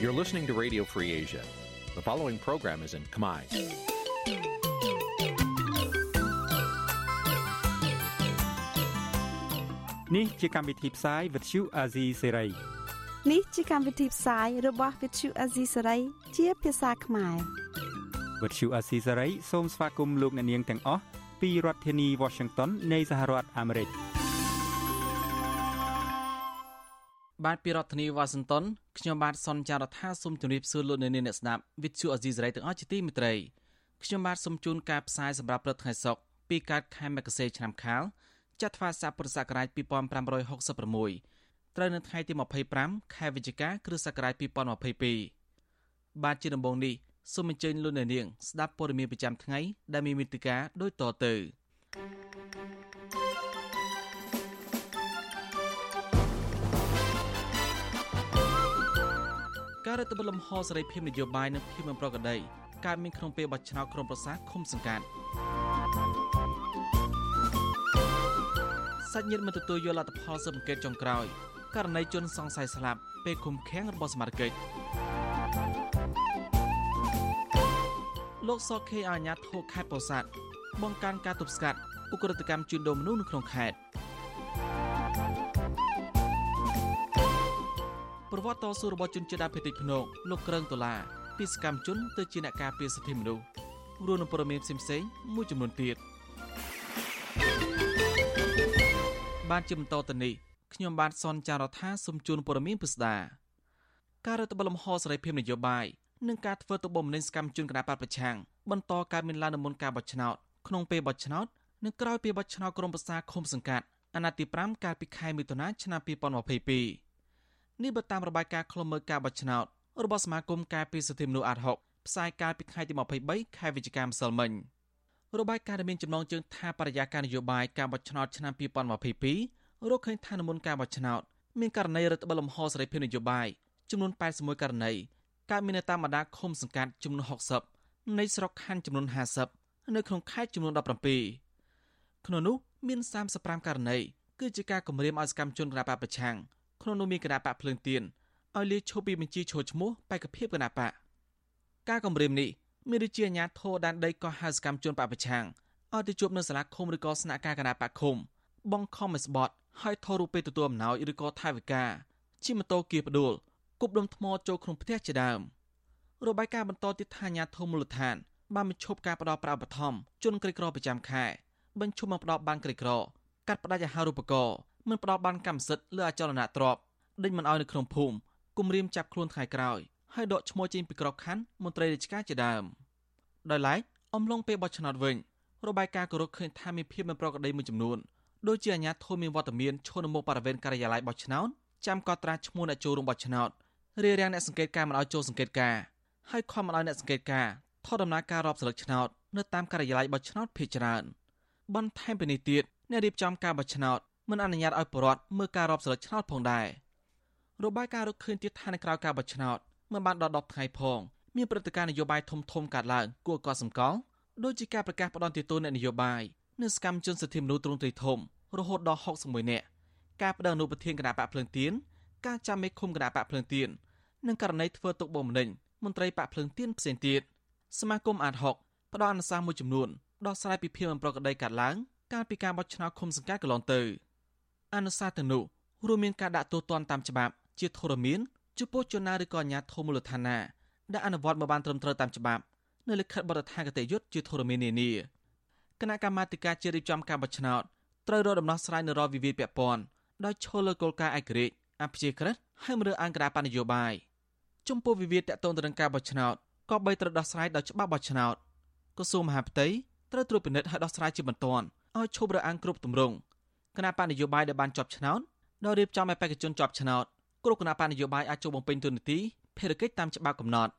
You're listening to Radio Free Asia. The following program is in Khmer. Nǐ chi càm bi tiệp xáy vệt chiu a zì sáy. នេះជាកម្មវិធីផ្សាយរបស់ Vithu Azisari ជាភាសាខ្មែរ វត្តឈូអាស៊ីសេរីសូមស្វាគមន៍លោកអ្នកនាងទាំងអស់ពីរដ្ឋធានី Washington នៃសហរដ្ឋអាមេរិកបាទពីរដ្ឋធានីវ៉ាស៊ីនតោនខ្ញុំបាទសនចាររថាសូមជម្រាបសួរលោកអ្នកនាងអ្នកស្ដាប់វិទ្យុអេស៊ីសរ៉ៃទាំងអស់ជាទីមេត្រីខ្ញុំបាទសូមជូនការផ្សាយសម្រាប់ព្រឹកថ្ងៃសុក្រពីកើតខែមករាឆ្នាំខាលចត្វាស័កពុរសករាជ2566ត្រូវនៅថ្ងៃទី25ខែវិច្ឆិកាគ្រិស្តសករាជ2022បាទជាដំបូងនេះ សូមអញ្ជើញលោកអ្នកនាងស្ដាប់ព័ត៌មានប្រចាំថ្ងៃដែលមានមេតិការដូចតទៅការរដ្ឋបတ်លំហសេរីភាពនយោបាយនិងភាពមិនប្រក្រតីកើតមានក្នុងពេលបោះឆ្នោតក្រុមប្រសាឃុំសង្កាត់សាច់ញាតិមិនទទួលយកលទ្ធផលស៊ើបអង្កេតចុងក្រោយករណីជនសង្ស័យស្លាប់ពេលឃុំឃាំងរបស់សមាជិក លោកសខេអាញាធោខេត្តពោធិ៍សាត់បង្កើនការទប់ស្កាត់ឧក្រិដ្ឋកម្មជួញដូរមនុស្សនៅក្នុងខេត្តប្រវត្តិតស៊ូរបស់ជនជាតិដើមភាគតិចភ្នងលោកក្រើងដុល្លារពីសកម្មជនទៅជាអ្នកការពារសិទ្ធិមនុស្សរួមនឹងព័ត៌មានផ្សេងៗមួយចំនួនទៀតបានជាបន្តទៅនេះខ្ញុំបាទសនចាររថាសូមជូនព័ត៌មានពិស្ដាការរដ្ឋបលំហសេរីភាពនយោបាយ និងការធ្វើទុកបុកម្នេញសកម្មជនគណបកប្រឆាំងបន្តកើតមានឡើងនៅមុនការបោះឆ្នោតក្នុងពេលបោះឆ្នោតនិងក្រោយពេលបោះឆ្នោតក្រុមប្រឹក្សាឃុំសង្កាត់អាណត្តិទី5កាលពីខែមិថុនាឆ្នាំ2022នេះបើតាមរបាយការណ៍ខ្លុំមើលការបោះឆ្នោតរបស់សមាគមការពារសិទ្ធិមនុស្សអាត60ផ្សាយកាលពីថ្ងៃទី23ខែវិច្ឆិកាម្សិលមិញរបាយការណ៍ដែលមានចំណងជើងថាបរិយាកាសនយោបាយការបោះឆ្នោតឆ្នាំ2022រកឃើញថានៅមុនការបោះឆ្នោតមានករណីរដ្ឋបលំហសេរីភាពនយោបាយចំនួន81ករណី កើតមាននៅតាមបណ្ដាឃុំសង្កាត់ចំនួន60នៃស្រុកខណ្ឌចំនួន50នៅក្នុងខេត្តចំនួន17ក្នុងនោះមាន35ករណីគឺជាការគម្រាមឲ្យសកម្មជនគណបកប្រឆាំងក្នុងនោះមានគណបកភ្លើងទៀនឲ្យលាឈប់ពីបញ្ជីឈរឈ្មោះបេក្ខភាពគណបកការគម្រាមនេះមានដូចជាអាញាធរដែនដីក៏ហៅសកម្មជនបកប្រឆាំងឲ្យទៅជួបនៅសាលាឃុំឬក៏ស្នាក់ការគណបកឃុំបង្ខំឲ្យស្បត់ហើយថតរូបពេលទទួលអំណោយឬក៏ថវិកាជិះម៉ូតូគៀផ្ដួល គប់ដុំថ្មចូលក្នុងផ្ទះជាដើមរបាយការណ៍បន្តទៀតថាអាញាធមូលដ្ឋានបានបញ្ឈប់ការផ្តល់ប្រាក់បឋមជនក្រីក្រប្រចាំខែបញ្ឈប់មកផ្តល់បានក្រីក្រកាត់ផ្តាច់អាហារូបករណ៍មិនផ្តល់បានកម្មសិទ្ធិលើអចលនទ្រព្យដេញមិនអោយនៅក្នុងភូមិគំរាមចាប់ខ្លួនថ្ងៃក្រោយហើយដកឈ្មោះចេញពីក្របខ័ណ្ឌមន្ត្រីរាជការជាដើមដោយឡែកអំឡុងពេលបោះឆ្នោតវិញរបាយការណ៍ក៏រកឃើញថាមានភាពមិនប្រក្រតីមួយចំនួនដូចជាអាញាធមមានវត្តមានឈរនៅមុខបរិវេណការិយាល័យបោះឆ្នោតចាំកត់ត្រាឈ្មោះអ្នកចូលរួមបោះឆ្នោត រារាំងអ្នកសង្កេតការមិនឲ្យចូលសង្កេតការហើយខំមិនឲ្យអ្នកសង្កេតការថតដំណើរការរាប់ស្លឹកឆ្នោតនៅតាមការិយាល័យបោះឆ្នោតភ ieck ច្រើនបន្ថែមពីនេះទៀតអ្នករៀបចំការបោះឆ្នោតមិនអនុញ្ញាតឲ្យប្រវត្តិមើលការរាប់ស្លឹកឆ្នោតផងដែររបាយការណ៍រកឃើញទៀតថានៅក្រៅការបោះឆ្នោតមិនបានដល់10ថ្ងៃផងមានព្រឹត្តិការណ៍នយោបាយធំធំកើតឡើងគួរកត់សម្គាល់ដូចជាការប្រកាសផ្ដន់ទទូអ្នកនយោបាយនិងសកម្មជនសិទ្ធិមនុស្សទ្រង់ទ្រីធំរហូតដល់61នាក់ការបដិអនុប្រធានគណៈបកភ្លើងទៀន ការចាំមេឃុំគណៈបកភ្លើងទៀននិងករណីធ្វើទុកបុកម្នេញមន្ត្រីបកភ្លើងទៀនផ្សេងទៀតសមាគមអាត6ផ្ដល់អនុសាសន៍មួយចំនួនដោះស្រាយពីភាពមិនប្រក្រតីកើតឡើងកាលពីការបោះឆ្នោតឃុំសង្កាត់កន្លងទៅអនុសាសន៍ទាំងនោះរួមមានការដាក់ទោសទណ្ឌតាមច្បាប់ ជាធរមានចំពោះជនណាឬក៏អាជ្ញាធរមូលដ្ឋានណាដែលអនុវត្តមកបានត្រឹមត្រូវតាមច្បាប់នៅលិខិតបទដ្ឋានគតិយុត្តជាធរមាននានាគណៈកម្មាធិការជាតិរៀបចំការបោះឆ្នោតត្រូវរកដំណោះស្រាយនៅរាល់វិវាទពាក់ព័ន្ធដោយឈលលើគោលការណ៍ឯករាជ្យ អព្យាក្រឹតហើយមិនរើអង្គការបញ្ញយោបាយចំពោះវិវាទតាក់ទងទៅនឹងការបោះឆ្នោតក៏បីត្រូវដោះស្រាយដោយច្បាប់បោះឆ្នោតក្រសួងមហាផ្ទៃត្រូវត្រួតពិនិត្យឲ្យដោះស្រាយជាបន្ទាន់ឲ្យឈប់រើអង្គគ្រប់ទម្រង់គណៈបញ្ញយោបាយដែលបានជាប់ឆ្នោតដោយរៀបចំឲ្យបេក្ខជនជាប់ឆ្នោតគ្រប់គណៈបញ្ញយោបាយអាចចូលបំពេញតួនាទីភារកិច្ចតាមច្បាប់កំណត់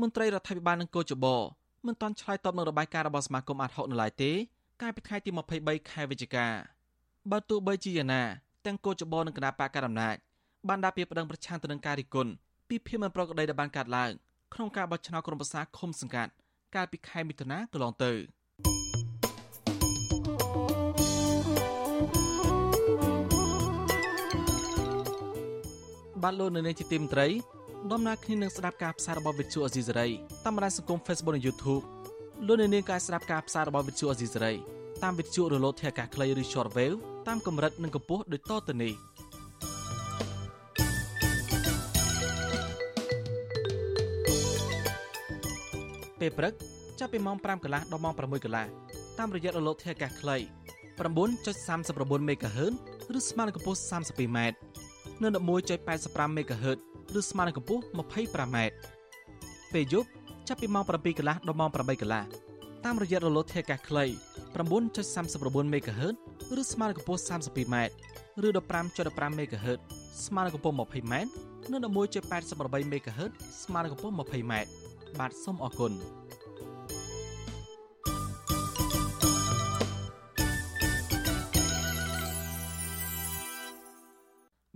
មន្ត្រីរដ្ឋាភិបាលនិងកោជបមិនទាន់ឆ្លើយតបនឹងរបាយការណ៍របស់សមាគមអាត់ហុកនៅឡើយទេកាលពីថ្ងៃទី23ខែវិច្ឆិកាបើទោះបីជាយ៉ាងណា ទាំងកោចបនិងគណៈបកការអំណាចបានដាក់ពាក្យប្តឹងប្រឆាំងទៅនឹងការរិះគន់ពីភាពមិនប្រក្រតីដែលបានកើតឡើងក្នុងការបោះឆ្នោតក្រុមប្រឹក្សាឃុំសង្កាត់កាលពីខែមិថុនាកន្លងទៅបានលោកនៅនាងជាទីមន្ត្រីដំណើរគ្នានឹងស្ដាប់ការផ្សាយរបស់វិទ្យុអេស៊ីសេរីតាមបណ្ដាញសង្គម Facebook និង YouTube លោកនៅនាងក៏ស្ដាប់ការផ្សាយរបស់វិទ្យុអេស៊ីសេរី តាមវិទ្យុរលកធាតុអាកាសខ្លីឬ Shortwave តាមកម្រិតនិងកម្ពស់ដូចតទៅនេះពេលព្រឹកចាប់ពីម៉ោង5កន្លះដល់ម៉ោង6កន្លះតាមរយៈរលកធាតុអាកាសខ្លី9.39 MHz ឬស្មើនឹងកម្ពស់ 32m និង11.85 MHz ឬស្មើនឹងកម្ពស់ 25m ពេលយប់ចាប់ពីម៉ោង7កន្លះដល់ម៉ោង8កន្លះ តាមរយៈរលកធាតុអាកាសខ្លី9.39 MHz ឬស្មើនឹងកម្ពស់ 32m ឬ15.15 MHz ស្មើនឹងកម្ពស់ 20m និង11.88 MHz ស្មើនឹងកម្ពស់ 20m បាទសូមអរគុណ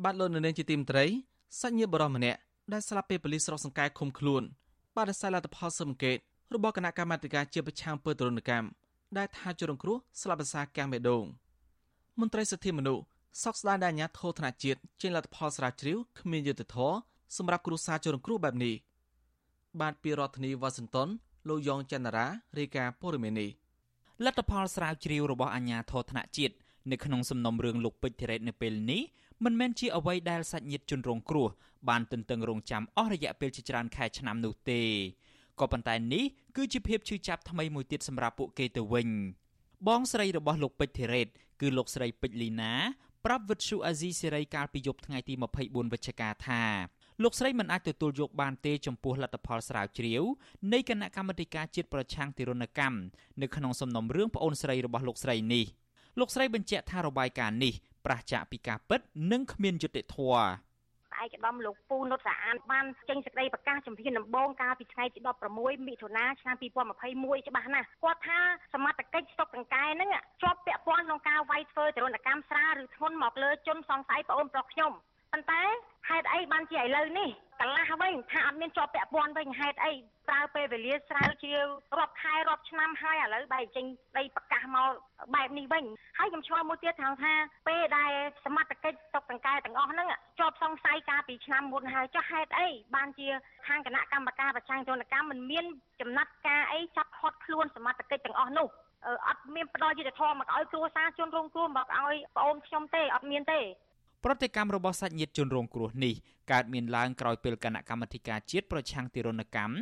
បាទលោកនៅនាងជាទីមត្រីសាច់ញាតិបរិសម្នាក់ដែលស្លាប់ពេលប៉ូលីសស្រុកសង្កែឃុំខ្លួនបានរសារលទ្ធផលស៊ើបអង្កេត របស់គណៈកម្មាធិការជាប្រឆាំងពើទរណកម្មដែលថាជនរងគ្រោះស្លាប់ដោយសារកាំងបេះដូងមន្ត្រីសិទ្ធិមនុស្សសោកស្ដាយដែលអាញាធរធនជាតិចេញលទ្ធផលស្រាវជ្រាវគ្មានយុត្តិធម៌សម្រាប់គ្រួសារជនរងគ្រោះបែបនេះបានពីរដ្ឋធានីវ៉ាស៊ីនតោនលោកយ៉ងច័ន្ទរារាយការណ៍ព័ត៌មាននេះលទ្ធផលស្រាវជ្រាវរបស់អាជ្ញាធរថ្នាក់ជាតិនៅក្នុងសំណុំរឿងលោកពេជ្រធីរ៉េតនៅពេលនេះមិនមែនជាអ្វីដែលសាច់ញាតិជនរងគ្រោះបានទន្ទឹងរង់ចាំអស់រយៈពេលជាច្រើនខែឆ្នាំនោះទេ ក៏ប៉ុន្តែនេះគឺជាភាពឈឺចាប់ថ្មីមួយទៀតសម្រាប់ពួកគេទៅវិញបងស្រីរបស់លោកពេជ្រធីរ៉េតគឺលោកស្រីពេជ្រលីណាប្រាប់វិទ្យុអាស៊ីសេរីកាលពីយប់ថ្ងៃទី24វិច្ឆិកាថាលោកស្រីមិនអាចទទួលយកបានទេចំពោះលទ្ធផលស្រាវជ្រាវនៃគណៈកម្មាធិការជាតិប្រឆាំងទារុណកម្មនៅក្នុងសំណុំរឿងប្អូនស្រីរបស់លោកស្រីនេះលោកស្រីបញ្ជាក់ថារបាយការណ៍នេះប្រឆាចពីការពិតនិងគ្មានយុត្តិធម៌ ឯកឧត្តមលោកពូនុតសាអានបានចេញសេចក្តីប្រកាសជំហានដំបូងកាលពីថ្ងៃទី16មិថុនាឆ្នាំ2021ច្បាស់ណាស់គាត់ថាសមត្ថកិច្ចស្តុកកង្កែហ្នឹងជាប់ពាក់ព័ន្ធក្នុងការវាយធ្វើទរណកម្មស្រាលឬធ្ងន់មកលើជនសង្ស័យប្អូនប្រុសខ្ញុំ ប៉ុន្តែហេតុអីបានជាឥឡូវនេះកន្លះវិញថាអត់មានជាប់ពាក់ព័ន្ធវិញហេតុអីប្រើពេលវេលាស្រាវជ្រាវរាប់ខែរាប់ឆ្នាំហើយឥឡូវបែរចេញដីប្រកាសមកបែបនេះវិញហើយខ្ញុំឆ្លងមួយទៀតថៅថាពេលដែលសមត្ថកិច្ចតុកតង្កែទាំងអស់ហ្នឹងជាប់សង្ស័យកាលពីឆ្នាំមុនហើយចុះហេតុអីបានជាខាងគណៈកម្មការប្រឆាំងទរណកម្មមិនមានចំណាត់ការអីចាប់ខាត់ខ្លួនសមត្ថកិច្ចទាំងអស់នោះអត់មានផ្ដល់យុទ្ធធម៌មកឲ្យគ្រួសារជនរងគ្រោះមកឲ្យប្អូនខ្ញុំទេអត់មានទេ ប្រតិកម្មរបស់សាច់ញាតិជនរងគ្រោះនេះកើតមានឡើងក្រោយពេលគណៈកម្មាធិការជាតិប្រឆាំងទារុណកម្ម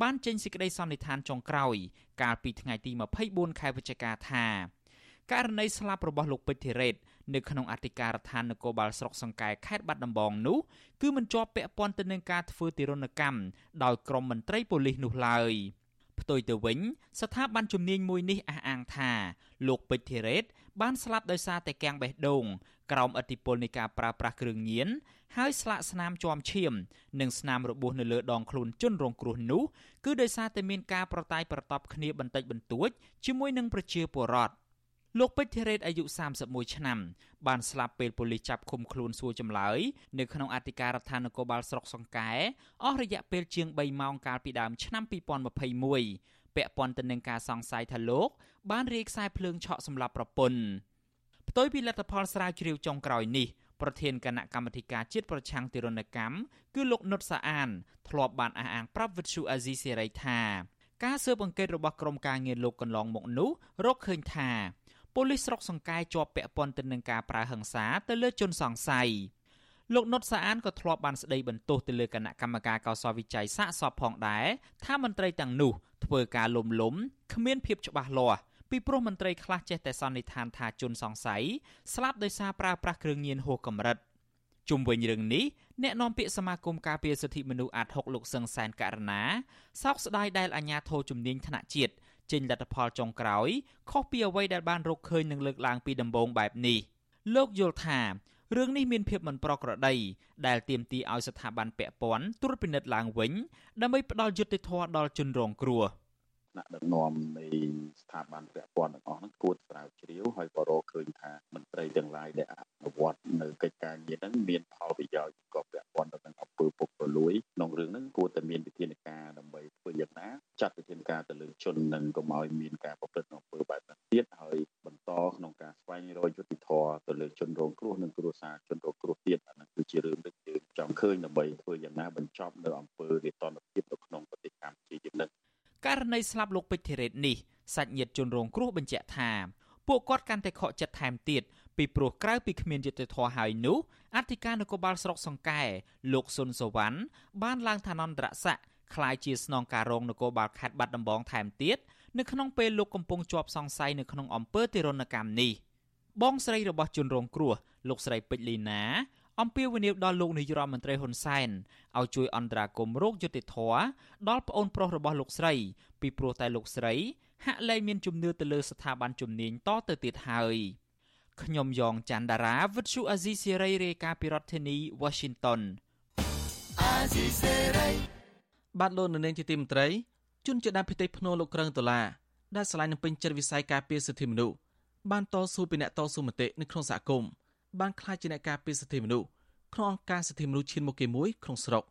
បានចេញសេចក្តីសន្និដ្ឋានចុងក្រោយ កាលពីថ្ងៃទី24ខែវិច្ឆិកាថាករណីស្លាប់របស់លោកពេជ្រធីរ៉េតនៅក្នុងអធិការដ្ឋាននគរបាលស្រុកសង្កែខេត្តបាត់ដំបងនោះគឺមិនជាប់ពាក់ព័ន្ធទៅនឹងការធ្វើទារុណកម្មដោយក្រុមមន្ត្រីប៉ូលីសនោះឡើយផ្ទុយទៅវិញ ស្ថាប័នជំនាញមួយនេះអះអាងថាលោកពេជ្រធីរ៉េត បានស្លាប់ដោយសារតែកាំងបេះដូងក្រោមឥទ្ធិពលនៃការប្រើប្រាស់គ្រឿងញៀនហើយស្លាកស្នាមជាប់ឈាម និងស្នាមរបួសនៅលើដងខ្លួនជនរងគ្រោះនោះគឺដោយសារតែមានការប្រតាយប្រតបគ្នាបន្តិចបន្តួចជាមួយនឹងប្រជាពលរដ្ឋលោកពេជ្រធីរ៉េតអាយុ31ឆ្នាំបានស្លាប់ពេលប៉ូលីសចាប់ឃុំខ្លួនសួរចម្លើយនៅក្នុងអធិការដ្ឋាននគរបាលស្រុកសង្កែអស់រយៈពេលជាង3ម៉ោងកាលពីដើមឆ្នាំ2021 ពាក់ព័ន្ធទៅនឹងការសង្ស័យថាលោក បានរាយខ្សែភ្លើងឆក់សម្លាប់ប្រពន្ធផ្ទុយពីលទ្ធផលស្រាវជ្រាវចុងក្រោយនេះប្រធានគណៈកម្មាធិការជាតិប្រឆាំងទារុណកម្មគឺលោកនុតសាអាន ធ្លាប់បានអះអាងប្រាប់វិទ្យុអាស៊ីសេរីថាការស៊ើបអង្កេតរបស់ក្រុមការងារលោកកន្លងមកនោះរកឃើញថាប៉ូលីសស្រុកសង្កែជាប់ពាក់ព័ន្ធទៅនឹងការប្រើហិង្សាទៅលើជនសង្ស័យលោកនុតសាអានក៏ធ្លាប់បានស្ដីបន្ទោសទៅលើគណៈកម្មការកោសលវិច័យសាកសពផងដែរថាមន្ត្រីទាំងនោះ ធ្វើការលុំលុំគ្មានភាពច្បាស់លាស់ពីព្រោះមន្ត្រីខ្លះចេះតែសន្និដ្ឋានថាជនសង្ស័យស្លាប់ដោយសារប្រើប្រាស់គ្រឿងញៀនហួសកម្រិតជុំវិញរឿងនេះអ្នកនាំពាក្យសមាគមការពារសិទ្ធិមនុស្សអាត6លោកសឹងសែនករណាសោកស្ដាយដែលអាញាធរជំនាញថ្នាក់ជាតិចេញលទ្ធផលចុងក្រោយខុសពីអ្វីដែលបានរកឃើញនិងលើកឡើងពីដំបូងបែបនេះលោកយល់ថា រឿងនេះមានភាពមិនប្រក្រតីដែលទាមទារឲ្យស្ថាប័នពាក់ព័ន្ធត្រួតពិនិត្យឡើងវិញដើម្បីផ្ដល់យុត្តិធម៌ដល់ជនរងគ្រោះ។ ថ្នាក់ដឹកនាំនៃស្ថាប័នពាក់ព័ន្ធទាំងអស់ហ្នឹងគួរស្រាវជ្រាវហើយក៏រកឃើញថាមន្ត្រីទាំងឡាយដែលអនុវត្តនៅកិច្ចការងារហ្នឹងមានផលប្រយោជន៍ក៏ពាក់ព័ន្ធទៅនឹងអំពើពុករលួយក្នុងរឿងហ្នឹងគួរតែមានវិធានការដើម្បីធ្វើយ៉ាងណាចាត់វិធានការទៅលើជននិងកុំឲ្យមានការប្រព្រឹត្តអំពើបែបហ្នឹងទៀតហើយបន្តក្នុងការស្វែងរកយុត្តិធម៌ទៅលើជនរងគ្រោះនិងគ្រួសារជនរងគ្រោះទៀតអាហ្នឹងគឺជារឿងដែលយើងចង់ឃើញដើម្បីធ្វើយ៉ាងណាបញ្ចប់នៅអំពើរាតនភាពនៅក្នុងប្រទេសកម្ពុជាយើងនឹង ករណីស្លាប់លោកពេជ្រធីរ៉េតនេះសាច់ញាតិជនរងគ្រោះបញ្ជាក់ថាពួកគាត់កាន់តែខកចិត្តថែមទៀតពីព្រោះក្រៅពីគ្មានយុត្តិធម៌ហើយនោះអធិការនគរបាលស្រុកសង្កែលោកសុនសវណ្ណបានឡើងឋានន្តរស័ក្តិคล้ายជាស្នងការរងនគរបាលខេត្តបាត់ដំបងថែមទៀតនៅក្នុងពេលលោកកំពុងជាប់សង្ស័យនៅក្នុងអំពើទារុណកម្មនេះបងស្រីរបស់ជនរងគ្រោះលោកស្រីពេជ្រលីណា អំពាវនាវដល់លោកនាយរដ្ឋមន្ត្រីហ៊ុនសែនឲ្យជួយអន្តរាគមន៍រោគយុតិធធដល់ប្អូនប្រុសរបស់លោកស្រី ពីព្រោះតែលោកស្រី ហាក់លែងមានជំនឿទៅលើស្ថាប័នជំនាញតទៅទៀតហើយខ្ញុំយ៉ងច័ន្ទដារាវិទ្យុអាស៊ីសេរីរាយការណ៍ពីរដ្ឋធានី Washington អាស៊ីសេរីបាទលោកនៅនាងជាទីមន្ត្រីជនជាដើមភិតិភ្នោលោកក្រឹងដុល្លារដែលឆ្លាញ់នឹងពេញចិត្តវិស័យការពារសិទ្ធិមនុស្សបានតស៊ូពីអ្នកតស៊ូមតិនៅក្នុងសហគមន៍ បានក្លាយជាអ្នកការពារសិទ្ធិមនុស្សក្នុងអង្គការសិទ្ធិមនុស្សឈានមុខគេមួយក្នុងស្រុក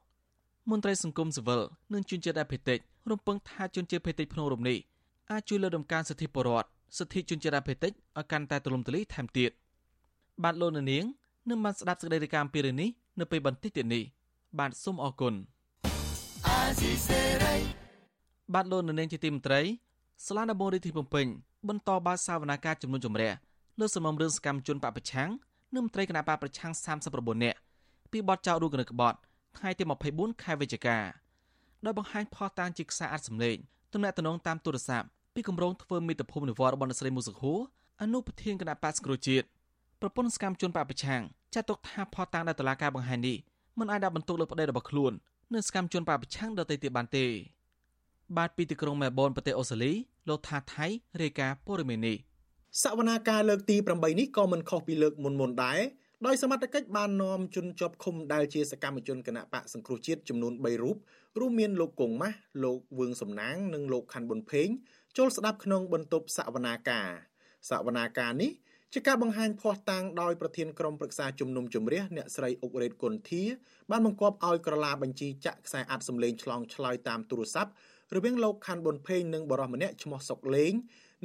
មន្ត្រីសង្គមស៊ីវិលនិងជនជាតិអភិតិចរំពឹងថាជនជាតិភិតិចភ្នំរំនេះអាចជួយលើកដំកើងសិទ្ធិពលរដ្ឋសិទ្ធិជនជាតិអភិតិចឲ្យកាន់តែទូលំទូលាយថែមទៀតបាទលោកនាងនឹងបានស្ដាប់សេចក្តីរាយការណ៍ពីរឿងនេះនៅពេលបន្តិចទៀតនេះបាទសូមអរគុណបាទលោកនាងជាទីមេត្រីសាលាដំបងរាជធានីភ្នំពេញបន្តបើកសវនាការចំនួនចម្រះលើសំណុំរឿងសកម្មជនបពប្រឆាំង និងមន្ត្រីគណៈបកប្រឆាំង39នាក់ពីបទចោទរូបកណ្ដក្បត់ថ្ងៃទី24ខែវិច្ឆិកាដោយបង្ហាញផុសតាងជាខ្សែអាចសម្លេងទំនាក់ទំនងតាមទូរស័ព្ទពីគម្រោងធ្វើមេត្តាភូមិនិវត្តរបស់អ្នកស្រីមូសុខួរអនុប្រធានគណៈបកសង្គ្រោះជាតិប្រពន្ធសកម្មជនបពប្រឆាំងចាត់ទុកថាផុសតាងដែលតឡាការបង្ហាញនេះមិនអាចដាក់បន្ទុកលើប្តីរបស់ខ្លួននិងសកម្មជនបពប្រឆាំងដទៃទៀតបានទេបាទពីទីក្រុងមែលប៊នប្រទេសអូស្ត្រាលីលោកថាថៃរាយការណ៍ព័ត៌មាននេះ សវនាការលើកទី8នេះក៏មិនខុសពីលើកមុនមុនដែរដោយសមត្ថកិច្ចបាននាំជនជាប់ឃុំដែលជាសកម្មជនគណៈបកសង្គ្រោះជាតិចំនួន3រូបរួមមានលោកកុងម៉ាស់លោកវឿងសំណាងនិងលោកខាន់ប៊ុនភេងចូលស្ដាប់ក្នុងបន្ទប់សវនាការសវនាការនេះជាការបង្ហាញភ័ស្តុតាងដោយប្រធានក្រុមប្រឹក្សាជំនុំជម្រះអ្នកស្រីអុករ៉េតគុនធាបានបង្គាប់ឲ្យក្រឡាបញ្ជីចាក់ខ្សែអាត់សម្លេងឆ្លងឆ្លើយតាមទូរស័ព្ទរវាងលោកខាន់ប៊ុនភេងនិងបរិសម្នាក់ឈ្មោះសុកលេង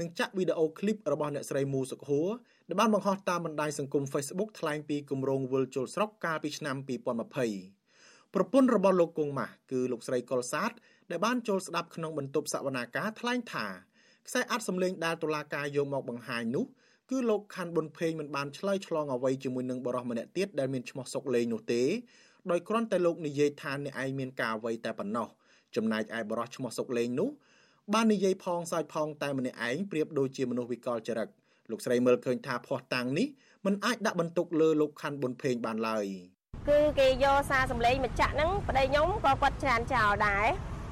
និងចាក់វីដេអូឃ្លីបរបស់អ្នកស្រីមូសុកហួរដែលបានបង្ហោះតាមបណ្ដាញសង្គម Facebook ថ្លែងពីគម្រោងវិលជុលស្រុកកាលពីឆ្នាំ2020ប្រពន្ធរបស់លោកគង់ម៉ាស់គឺលោកស្រីកុលសាទដែលបានចូលស្ដាប់ក្នុងបន្ទប់សវនាការថ្លែងថាខ្សែអាត់សម្លេងដែលតុលាការយកមកបង្ហាញនោះគឺលោកខាន់ប៊ុនភេងមិនបានឆ្លើយឆ្លងអ្វីជាមួយនឹងបរិសម្នាក់ទៀតដែលមានឈ្មោះសុកលេងនោះទេដោយគ្រាន់តែលោកនិយាយថាអ្នកឯងមានការអ្វីតែប៉ុណ្ណោះចំណែកឯបរិសឈ្មោះសុកលេងនោះ បាននិយាយផងសើចផងតែម្នាក់ឯងប្រៀបដូចជាមនុស្សវិកលចរិតលោកស្រីមើលឃើញថាភ័ស្តុតាងនេះมันអាចដាក់បន្ទុកលើលោកខាន់ប៊ុនភេងបានឡើយគឺគេយកសារសម្លេងមកចាក់ហ្នឹងប្តីខ្ញុំក៏គាត់ច្រានចោលដែរ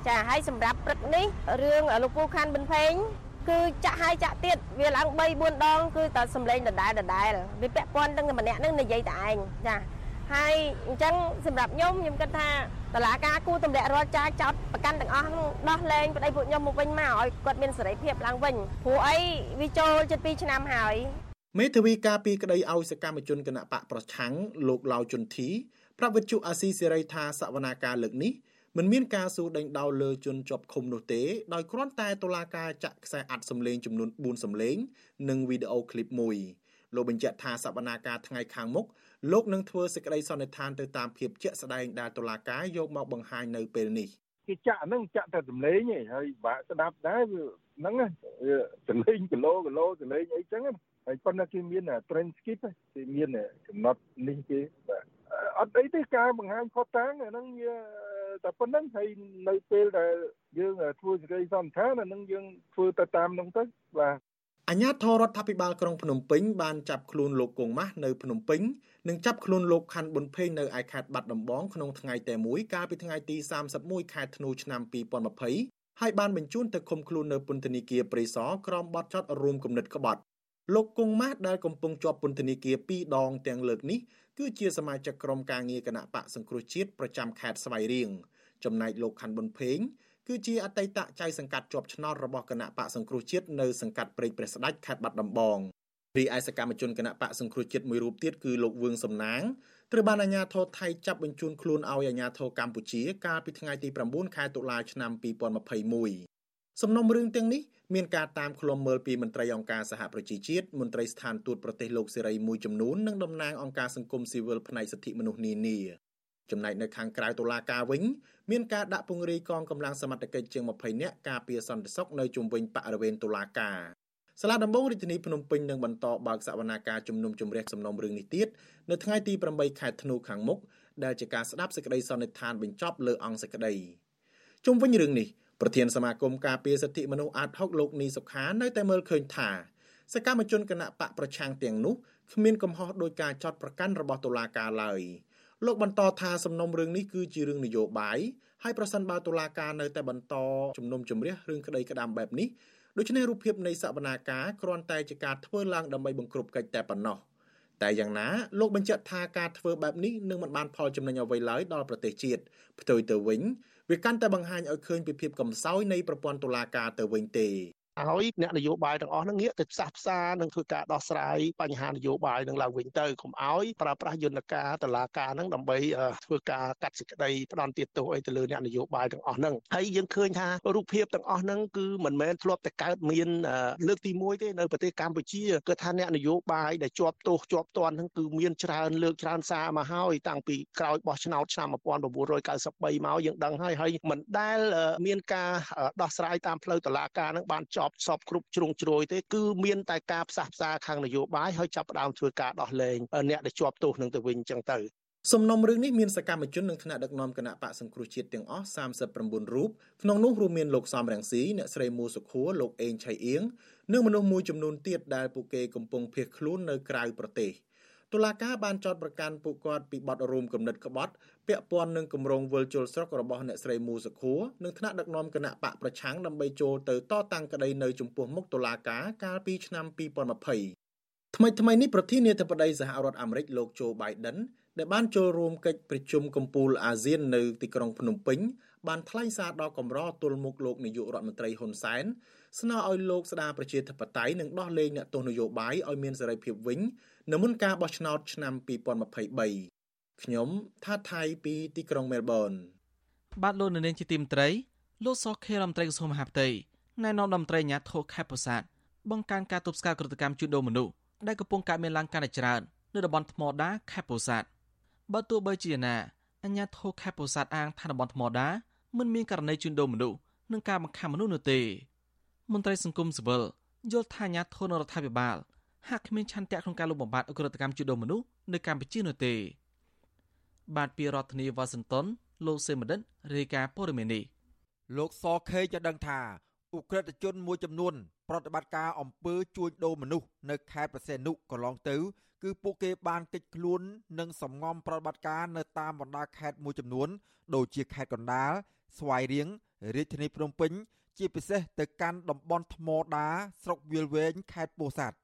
ចាហើយសម្រាប់ព្រឹកនេះរឿងលោកពូខាន់ប៊ុនភេងគឺចាក់ហើយចាក់ទៀតវាឡើង3 4ដងគឺតែសម្លេងដដែលដដែលវាពាក់ព័ន្ធទាំងម្នាក់នឹងនិយាយតែឯងចា ហើយអញ្ចឹងសម្រាប់ខ្ញុំខ្ញុំគិតថាតឡាការគូទម្លាក់រាល់ចាចោតប្រកាន់ទាំងអស់នោះដោះលែងប្តីពួកខ្ញុំមកវិញមកឲ្យគាត់មានសេរីភាពឡើងវិញព្រោះអីវាចូលជិត2ឆ្នាំហើយមេធាវីការពីក្តីឲ្យសកម្មជនគណៈបកប្រឆាំងលោកឡាវជុនធីប្រាប់វិទ្យុអាស៊ីសេរីថាសវនាការលើកនេះមិនមានការសួរដេញដោលលើជនជាប់ឃុំនោះទេដោយគ្រាន់តែតុលាការចាក់ខ្សែអាត់សម្លេងចំនួន4សម្លេង និងវីដេអូឃ្លីបមួយលោកបញ្ជាក់ថាសវនាការថ្ងៃខាងមុខ លោកនឹងធ្វើសេចក្តីសន្និដ្ឋានទៅតាមភាពជាក់ស្ដែងដែលតុលាការយកមកបង្ហាញនៅពេលនេះគេចាក់ហ្នឹងចាក់តែសម្លេងឯងហើយបាក់ស្ដាប់ដែរហ្នឹងសម្លេងគីឡូគីឡូសម្លេងអីចឹងហើយប៉ុន្តែគេមាន trend skip គេមានកំណត់នេះគេបាទអត់អីទេការបង្ហាញផុតតាំងអាហ្នឹងវាតែប៉ុណ្្នឹងហើយនៅពេលដែលយើងធ្វើសេចក្តីសន្និដ្ឋានអាហ្នឹងយើងធ្វើទៅតាមហ្នឹងទៅបាទអាជ្ញាធររដ្ឋាភិបាលក្រុងភ្នំពេញបានចាប់ខ្លួនលោកកុងម៉ាស់នៅភ្នំពេញ និងចាប់ខ្លួនលោកខាន់ប៊ុនភេងនៅឯខេត្តបាត់ដំបងក្នុងថ្ងៃតែមួយកាលពីថ្ងៃទី31ខែធ្នូឆ្នាំ2020ហើយបានបញ្ជូនទៅឃុំខ្លួននៅពន្ធនាគារព្រៃសរក្រោមបទចោទរួមគំនិតក្បត់លោកកុងម៉ាស់ដែលកំពុងជាប់ពន្ធនាគារ2ដងទាំងលើកនេះគឺជាសមាជិកក្រុមការងារគណៈបកសង្គ្រោះជាតិប្រចាំខេត្តស្វាយរៀងចំណែកលោកខាន់ប៊ុនភេងគឺជាអតីតចៅសង្កាត់ជាប់ឆ្នោតរបស់គណៈបកសង្គ្រោះជាតិនៅសង្កាត់ព្រែកព្រះស្ដេចខេត្តបាត់ដំបង រីឯសកម្មជនគណៈបកសង្គ្រោះជាតិមួយរូបទៀតគឺលោកវឿងសំណាងត្រូវបានអាជ្ញាធរថៃចាប់បញ្ជូនខ្លួនឲ្យអាជ្ញាធរកម្ពុជាកាលពីថ្ងៃទី9ខែតុលាឆ្នាំ2021សំណុំរឿងទាំងនេះមានការតាមឃ្លាំមើលពីមន្ត្រីអង្គការសហប្រជាជាតិមន្ត្រីស្ថានទូតប្រទេសលោកសេរីមួយចំនួននិងតំណាងអង្គការសង្គមស៊ីវិលផ្នែកសិទ្ធិមនុស្សនានាចំណែកនៅខាងក្រៅតុលាការវិញមានការដាក់ពង្រាយកងកម្លាំងសមត្ថកិច្ចជាង20នាក់ការពារសន្តិសុខនៅជុំវិញបរិវេណតុលាការ សាលាដំបងរាជធានីភ្នំពេញនឹងបន្តបើកសវនាការជំនុំជម្រះសំណុំរឿងនេះទៀតនៅថ្ងៃទី8ខែធ្នូខាងមុខដែលជាការស្ដាប់សេចក្តីសន្និដ្ឋានបញ្ចប់លើអង្គសេចក្តីជុំវិញរឿងនេះប្រធានសមាគមការពារសិទ្ធិមនុស្សអាត6លោកនីសុខានៅតែមើលឃើញថាសកម្មជនគណៈបកប្រឆាំងទាំងនោះគ្មានកំហុសដោយការចោទប្រកាន់របស់តុលាការឡើយលោកបន្តថាសំណុំរឿងនេះគឺជារឿងនយោបាយហើយប្រសិនបើតុលាការនៅតែបន្តជំនុំជម្រះរឿងក្តីក្តាមបែបនេះ ដូច្នេះរូបភាពនៃសវនាការគ្រាន់តែជាការធ្វើឡើងដើម្បីបង្ក្រប់កិច្ចតែប៉ុណ្ណោះតែយ៉ាងណាលោកបញ្ជាក់ថាការធ្វើបែបនេះនឹងមិនបានផលចំណេញអ្វីឡើយដល់ប្រទេសជាតិផ្ទុយទៅវិញវាកាន់តែបង្ហាញឲ្យឃើញពីភាពកំសោយនៃប្រព័ន្ធតុលាការទៅវិញទេ ឲ្យអ្នកនយោបាយទាំងអស់ហ្នឹងងាកទៅផ្សះផ្សានិងធ្វើការដោះស្រាយបញ្ហានយោបាយនឹងឡើងវិញទៅកុំឲ្យប្រើប្រាស់យន្តការតឡាការហ្នឹងដើម្បីធ្វើការកាត់សេចក្តីផ្ដន់ទាទោសអីទៅលើអ្នកនយោបាយទាំងអស់ហ្នឹងហើយយើងឃើញថារូបភាពទាំងអស់ហ្នឹងគឺមិនមែនធ្លាប់តែកើតមានលើកទី1ទេនៅប្រទេសកម្ពុជាគឺថាអ្នកនយោបាយដែលជាប់ទោសជាប់ទណ្ឌហ្នឹងគឺមានច្រើនលើកច្រើនសារមកហើយតាំងពីក្រោយបោះឆ្នោតឆ្នាំ1993មកយើងដឹងហើយហើយមិនដែលមានការដោះស្រាយតាមផ្លូវតឡាការហ្នឹងបានចប់សពគ្រប់ជ្រុងជ្រោយទេគឺមានតែការផ្សះផ្សាខាងនយោបាយហើយចាប់ផ្ដើមធ្វើការដោះលែងអ្នកដែលជាប់ទោសនឹងទៅវិញអញ្ចឹងទៅសំណុំរឿងនេះមានសកម្មជននិងថ្នាក់ដឹកនាំគណៈបកសង្គ្រោះជាតិទាំងអស់39រូបក្នុងនោះរួមមានលោកសំរងស៊ីអ្នកស្រីមូសុខួរលោកអេងឆៃអៀងនិងមនុស្សមួយចំនួនទៀតដែលពួកគេកំពុងភៀសខ្លួននៅក្រៅប្រទេស។ តុលាការបានចោទប្រកាន់ពួកគាត់ពីបទរួមគំនិតក្បត់ពាក់ព័ន្ធនឹងគម្រោងវិលជុលស្រុករបស់អ្នកស្រីមូសុខួរនិងថ្នាក់ដឹកនាំគណៈបកប្រឆាំងដើម្បីចូលទៅតតាំងក្តីនៅចំពោះមុខតុលាការកាលពីឆ្នាំ2020ថ្មីថ្មីនេះប្រធានាធិបតីសហរដ្ឋអាមេរិកលោកโจ Biden ដែលបានចូលរួមកិច្ចប្រជុំកំពូលអាស៊ាននៅទីក្រុងភ្នំពេញបានថ្លែងសារដល់កម្រទល់មុខលោកនាយករដ្ឋមន្ត្រីហ៊ុនសែន ស្នើឲ្យលោកស្ដារប្រជាធិបតេយ្យនិងដោះលែងអ្នកទោសនយោបាយឲ្យមានសេរីភាពវិញនៅមុនការបោះឆ្នោតឆ្នាំ2023ខ្ញុំថាថៃពីទីក្រុងមែលប៊នបាទលោកនៅនាងជាទីមត្រីលោកសខេរដ្ឋមន្ត្រីក្រសួងមហាផ្ទៃណែនាំរដ្ឋមន្ត្រីអាញាធរខេត្តពោធិ៍សាត់បង្កើនការទប់ស្កាត់ក្រតកម្មជួញដូរមនុស្សដែលកំពុងកើតមានឡើងកាន់តែច្រើននៅតំបន់ថ្មដាខេត្តពោធិ៍សាត់បើទោះបីជាណាអាញាធរខេត្តពោធិ៍សាត់អាងថាតំបន់ថ្មដាមិនមានករណីជួញដូរមនុស្សនិងការបង្ខំមនុស្សនោះទេ មន្ត្រីសង្គមស៊ីវិលយល់ថាអាញាធរនរដ្ឋាភិបាលហាក់គ្មានឆន្ទៈក្នុងការលុបបំបាត់អ ுக ្រិតកម្មជួញដូរមនុស្សនៅកម្ពុជានោះទេ បាទពីរដ្ឋធានីវ៉ាស៊ីនតោនលោកសេមឌិតរាយការណ៍ព័ត៌មាននេះលោកសខេងបានដឹងថាអ ுக ្រិតជនមួយចំនួន ប្រតិបត្តិការអំពើជួញដូរមនុស្សនៅខេត្តប្រសេនុកន្លងទៅ គឺពួកគេបានកិច្ចខ្លួននិងសំងំប្រតិបត្តិការនៅតាមបណ្ដាខេត្តមួយចំនួន ដូចជាខេត្តកណ្ដាលស្វាយរៀងរាជធានីភ្នំពេញ ជាពិសេសទៅកាន់តំបន់ថ្មដាស្រុកវាលវែងខេត្តពោធិ៍សាត់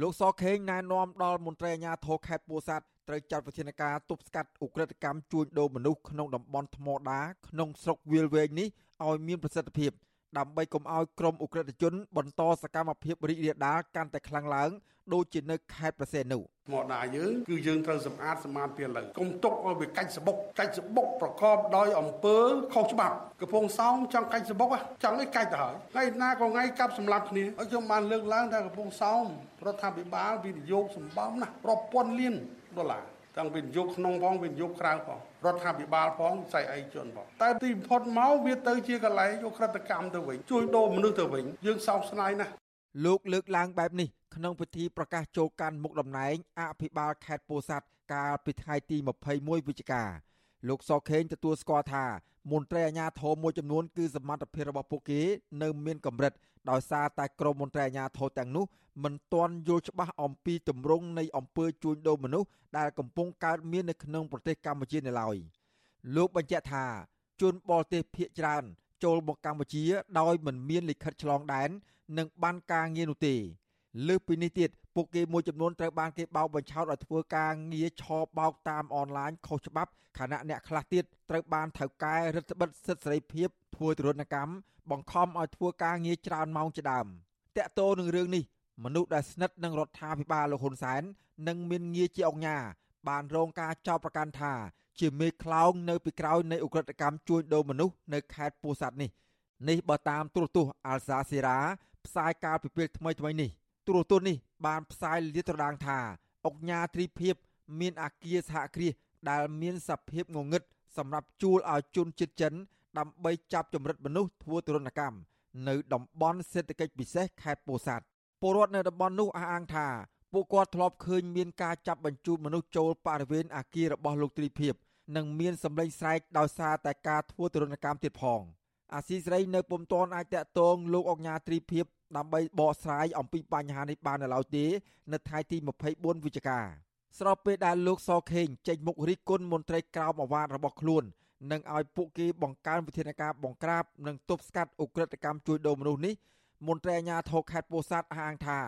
លោកសខេងណែនាំដល់មន្ត្រីអាជ្ញាធរខេត្តពោធិ៍សាត់ត្រូវចាត់វិធានការទប់ស្កាត់ឧក្រិដ្ឋកម្មជួញដូរមនុស្សក្នុងតំបន់ថ្មដាក្នុងស្រុកវាលវែងនេះឲ្យមានប្រសិទ្ធភាព ដើម្បីកុំឲ្យក្រុមឧក្រិដ្ឋជន បន្តសកម្មភាពរីករាលដាលកាន់តែខ្លាំងឡើងដូចជានៅខេត្តប្រសេនុមកដាយើងគឺយើងត្រូវសម្អាតសម្អាតពីលើកុំទុកឲ្យវាកាច់សបុកកាច់សបុកប្រកបដោយអំពើខុសច្បាប់កំពង់សោមចង់កាច់សបុកចង់ឲ្យកាច់ទៅហើយថ្ងៃណាក៏ថ្ងៃកាប់សម្លាប់គ្នាឲ្យខ្ញុំបានលើកឡើងថាកំពង់សោមរដ្ឋាភិបាលវិនិយោគសម្បំណាប្រព័ន្ធលានដុល្លារ ទាំងវិនិយោគក្នុងផងវិនិយោគក្រៅផងរដ្ឋាភិបាលផងស្អីអីជនផងតែទីបំផុតមកវាទៅជាកន្លែងយកក្រិតកម្មទៅវិញជួយដូរមនុស្សទៅវិញយើងសោកស្ដាយណាស់លោកលើកឡើងបែបនេះក្នុងពិធីប្រកាសចូលកាន់មុខតំណែងអភិបាលខេត្តពោធិ៍សាត់កាលពីថ្ងៃទី21វិច្ឆិកាលោកសខេងទទួលស្គាល់ថាមន្ត្រីអាជ្ញាធរមួយចំនួនគឺសមត្ថភាពរបស់ពួកគេនៅមានកម្រិត ដោយសារតែក្រមមន្ត្រីអាជ្ញាធរទាំងនោះមិនទាន់យល់ច្បាស់អំពីទម្រង់នៃអំពើជួញដូរមនុស្សដែលកំពុងកើតមាននៅក្នុងប្រទេសកម្ពុជានៅឡើយលោកបញ្ជាក់ថាជនបរទេសភៀសច្រើនចូលមកកម្ពុជា ដោយមិនមានលិខិតឆ្លងដែននិងបានការងារនោះទេ លើសពីនេះទៀតពួកគេមួយចំនួនត្រូវបានគេបោកបញ្ឆោតឲ្យធ្វើការងារឆបោកតាមអនឡាញខុសច្បាប់ខណៈអ្នកខ្លះទៀតត្រូវបានថៅកែរដ្ឋបិទសិទ្ធិសេរីភាពធ្វើទរណកម្មបង្ខំឲ្យធ្វើការងារច្រើនម៉ោងជាដើមតាក់ទោនឹងរឿងនេះមនុស្សដែលស្និទ្ធនឹងរដ្ឋាភិបាលលោកហ៊ុនសែននិងមានងារជាអង្គការបានរងការចោទប្រកាន់ថា ជាមេខ្លោងនៅពីក្រោយនៃអ ுக ្រិតកម្មជួញដូរមនុស្សនៅខេត្តពោធិ៍សាត់នេះនេះបើតាមទូរទស្សន៍អាល់សាសេរ៉ាផ្សាយកាលពីពេលថ្មីថ្មីនេះ ទូរទស្សន៍នេះបានផ្សាយលាតត្រដាងថាអង្គញាត្រីភិបមានអាគារសហគ្រាសដែលមានសភាពងងឹតសម្រាប់ជួលឲ្យជនជាតិចិន ដើម្បីចាប់ចម្រិតមនុស្សធ្វើទរណកម្មនៅតំបន់សេដ្ឋកិច្ចពិសេសខេត្តពោធិ៍សាត់ពលរដ្ឋនៅតំបន់នោះអះអាងថាពួកគាត់ធ្លាប់ឃើញមានការចាប់បញ្ជូនមនុស្សចូលបរិវេណអាគាររបស់លោកទ្រីភិបនិងមានសម្លេងស្រែកដោយសារតែការធ្វើទរណកម្មទៀតផង អាស៊ីសេរីនៅពុំទាន់អាចតាក់ទងលោកអង្ញាទ្រីភិបដើម្បីបកស្រាយអំពីបញ្ហានេះបាននៅឡើយទេនៅថ្ងៃទី24វិច្ឆិកាស្របពេលដែលលោកសខេងចេញមុខរិះគន់មន្ត្រីក្រមអាវ៉ាតរបស់ខ្លួននិងឲ្យពួកគេបង្កើនវិធានការបង្ក្រាបនិងទប់ស្កាត់អ ுக ្រិតកម្មជួញដូរមនុស្សនេះមន្ត្រីអាជ្ញាធរខេត្តពោធិ៍សាត់អះអាងថា